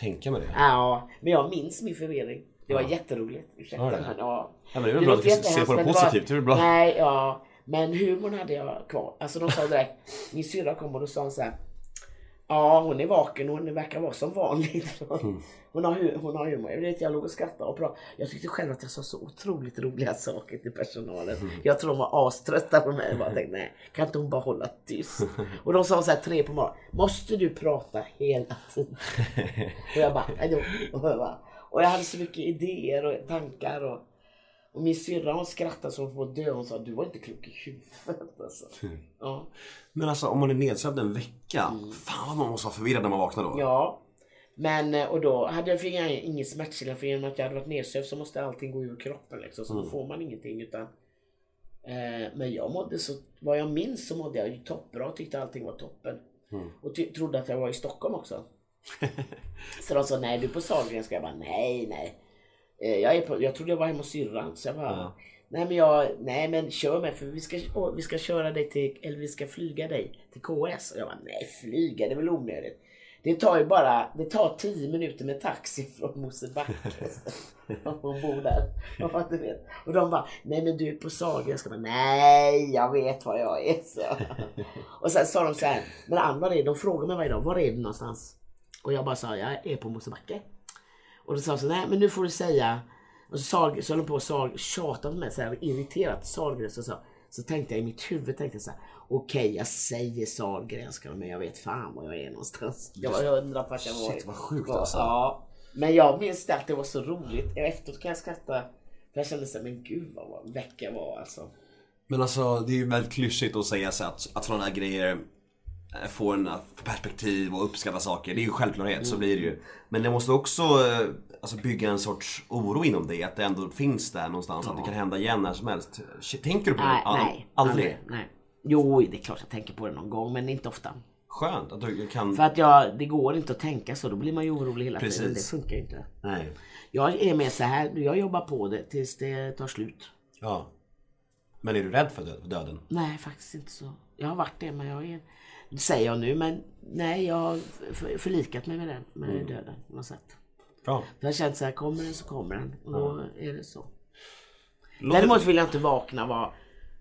[SPEAKER 2] Tänka med det.
[SPEAKER 3] Ja, men jag minns min förvirring. Det var
[SPEAKER 2] Ja.
[SPEAKER 3] jätteroligt. Ursäkta
[SPEAKER 2] Ja,
[SPEAKER 3] men ja.
[SPEAKER 2] Ja, men det är väl bra att vi ser på det positivt, det är bra.
[SPEAKER 3] Nej, ja. Men humorn hade jag kvar. Alltså de sa direkt, min syrra kom och då sa hon så här. Ja, hon är vaken och hon verkar vara som vanligt.
[SPEAKER 2] Mm.
[SPEAKER 3] Hon har, hon har humor. Jag vet, jag låg och skrattade och pratade. Jag tyckte själv att jag sa så otroligt roliga saker till personalen.
[SPEAKER 2] Mm. [LAUGHS]
[SPEAKER 3] Jag tror de var aströtta på mig. Jag bara tänkte, nej, kan inte hon bara hålla tyst? [LAUGHS] Och de sa så här tre på morgonen. Måste du prata hela tiden? Och jag bara, nej då. Och jag, bara, och jag hade så mycket idéer och tankar. Och, och min syrra hon skrattade så hon var dö. Hon sa, du var inte klok i huvudet alltså. [LAUGHS] Ja.
[SPEAKER 2] Men alltså om man är nedsövd en vecka. Fan vad man måste vara förvirrad när man vaknar då.
[SPEAKER 3] Mm. Ja. Men eh, och då hade jag fick jag ingen smärtstillande för genom att jag hade varit nedsövd så måste allting gå ur kroppen liksom. Så
[SPEAKER 2] Mm.
[SPEAKER 3] då får man ingenting utan eh, Men jag mådde så, vad jag minns så mådde jag ju toppbra tyckte allting var toppen.
[SPEAKER 2] Mm.
[SPEAKER 3] Och ty- trodde att jag var i Stockholm också. [LAUGHS] så de sa nej du är på Sahlgrenska. Jag bara nej nej. Eh, jag, är på, jag trodde jag var hemma hos syrran så jag bara
[SPEAKER 2] Ja.
[SPEAKER 3] Nej men jag, nej men kör med för vi ska, åh, vi ska köra dig till, eller vi ska flyga dig till KS. Och jag bara, nej flyga det är väl onödigt. Det tar ju bara, det tar 10 minuter med taxi från Mosebacke. [LAUGHS] Om hon bor där. Ja, du vet. Och de bara, nej men du är på Sahlgrenska. Nej, jag vet vad jag är. Så. [LAUGHS] Och sen sa de så här, men Ann var är? De frågade mig varje dag, var är du någonstans? Och jag bara sa, jag är på Mosebacke. Och då sa de så nej men nu får du säga. Och så, höll de på och tjatade på mig så här irriterat. Sahlgrenska så, så tänkte jag i mitt huvud tänkte jag så här. Okej jag säger Sahlgrenska men jag vet fan var jag är någonstans. Jag var hundra på att jag var.
[SPEAKER 2] Shit, vad sjukt, alltså.
[SPEAKER 3] Ja. Men jag minns det att det var så roligt. Efteråt kan jag skratta. För jag kände så här, men gud vad vecka var alltså.
[SPEAKER 2] Men alltså det är ju väldigt klyschigt att säga så att, att sådana här grejer eh, får en perspektiv och uppskatta saker. Det är ju självklarhet, så blir det ju. Men det måste också eh, alltså, bygga en sorts oro inom dig, att det ändå finns där någonstans, att det kan hända igen när som helst. Tänker du på det?
[SPEAKER 3] Nej, nej.
[SPEAKER 2] Aldrig?
[SPEAKER 3] Nej. Jo, det är klart jag tänker på det någon gång men inte ofta.
[SPEAKER 2] Skönt att du kan...
[SPEAKER 3] För att jag, det går inte att tänka så, då blir man ju orolig hela tiden. Det
[SPEAKER 2] Precis.
[SPEAKER 3] funkar ju inte.
[SPEAKER 2] Nej.
[SPEAKER 3] Jag är med så här, jag jobbar på det tills det tar slut.
[SPEAKER 2] Ja. Men är du rädd för dö- för döden?
[SPEAKER 3] Nej, faktiskt inte så. Jag har varit det, men jag är... Det säger jag nu, men nej, jag har för- förlikat mig med den, med
[SPEAKER 2] Mm.
[SPEAKER 3] döden på något sätt.
[SPEAKER 2] Bra.
[SPEAKER 3] För jag känt så här, kommer den så kommer den. Och då är det så.
[SPEAKER 2] Låter-
[SPEAKER 3] Däremot vill jag inte vakna, vara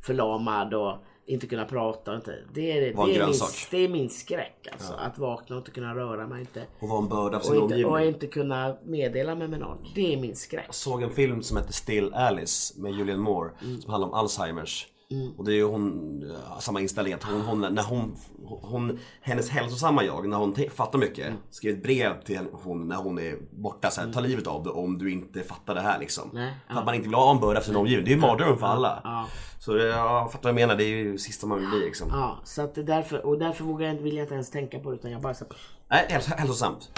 [SPEAKER 3] förlamad och Inte kunna prata och inte. Det är, det, är min, det är min skräck alltså. Att vakna och inte kunna röra mig inte.
[SPEAKER 2] Och vara en börda för
[SPEAKER 3] Och
[SPEAKER 2] sin
[SPEAKER 3] inte,
[SPEAKER 2] omgivning.
[SPEAKER 3] och inte kunna meddela mig med någon. Det är min skräck.
[SPEAKER 2] Jag såg en film som heter Still Alice med Julianne Moore som handlar om Alzheimers. Och det är ju hon, samma inställning att hon, hon, när hon, hon, hennes hälsosamma jag, när hon fattar mycket, skrev ett brev till hon när hon är borta så här, ta livet av dig om du inte fattar det här liksom.
[SPEAKER 3] Nej,
[SPEAKER 2] För att man inte vill ha en börda för sin omgivning, det är ju mardröm för alla.
[SPEAKER 3] Ja.
[SPEAKER 2] Så jag fattar vad jag menar, det är ju det sista man vill bli liksom.
[SPEAKER 3] Ja, så att därför, och därför vågar jag, inte- vill jag inte ens tänka på det utan jag bara så,
[SPEAKER 2] Nej, häls- hälsosamt.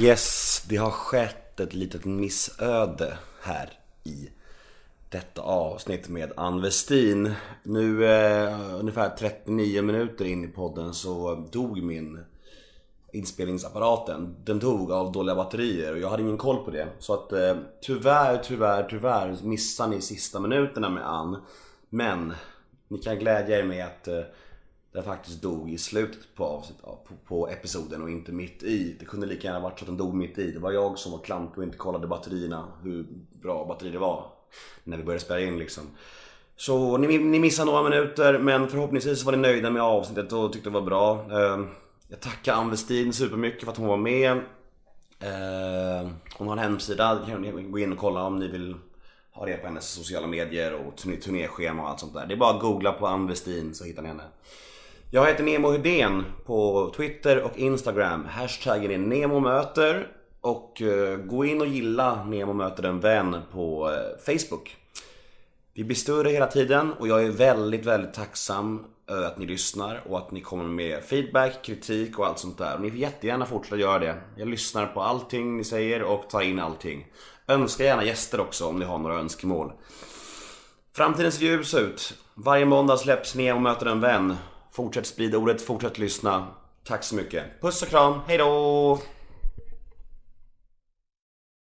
[SPEAKER 2] Yes, det har skett ett litet missöde här i detta avsnitt med Ann Westin. Nu eh, ungefär 39 minuter in i podden så dog min inspelningsapparaten. Den dog av dåliga batterier och jag hade ingen koll på det. Så att eh, tyvärr, tyvärr, tyvärr missar ni sista minuterna med Ann. Men ni kan glädja er med att eh, den faktiskt dog i slutet på, avsnitt, på, på episoden och inte mitt i. Det kunde lika gärna varit så att den dog mitt i. Det var jag som var klantig och inte kollade batterierna, hur bra batteri det var. När vi började spela in liksom. Så ni, ni missade några minuter men förhoppningsvis var ni nöjda med avsnittet och tyckte det var bra. Ehm, jag tackar Ann Westin supermycket för att hon var med. Ehm, hon har en hemsida, kan ni gå in och kolla om ni vill ha det på hennes sociala medier och turnéschema och allt sånt där. Det är bara att googla på Ann Westin så hittar ni henne. Jag heter Nemo Hedén på Twitter och Instagram. Hashtaggen är NEMOMÖTER. Och eh, gå in och gilla Nemo möter en vän på eh, Facebook. Vi blir större hela tiden och jag är väldigt, väldigt tacksam över att ni lyssnar och att ni kommer med feedback, kritik och allt sånt där. Och ni får jättegärna fortsätta göra det. Jag lyssnar på allting ni säger och tar in allting. Önska gärna gäster också om ni har några önskemål. Framtiden ser ljus ut. Varje måndag släpps Nemo möter en vän. Fortsätt sprida ordet, fortsätt lyssna. Tack så mycket. Puss och kram, hejdå!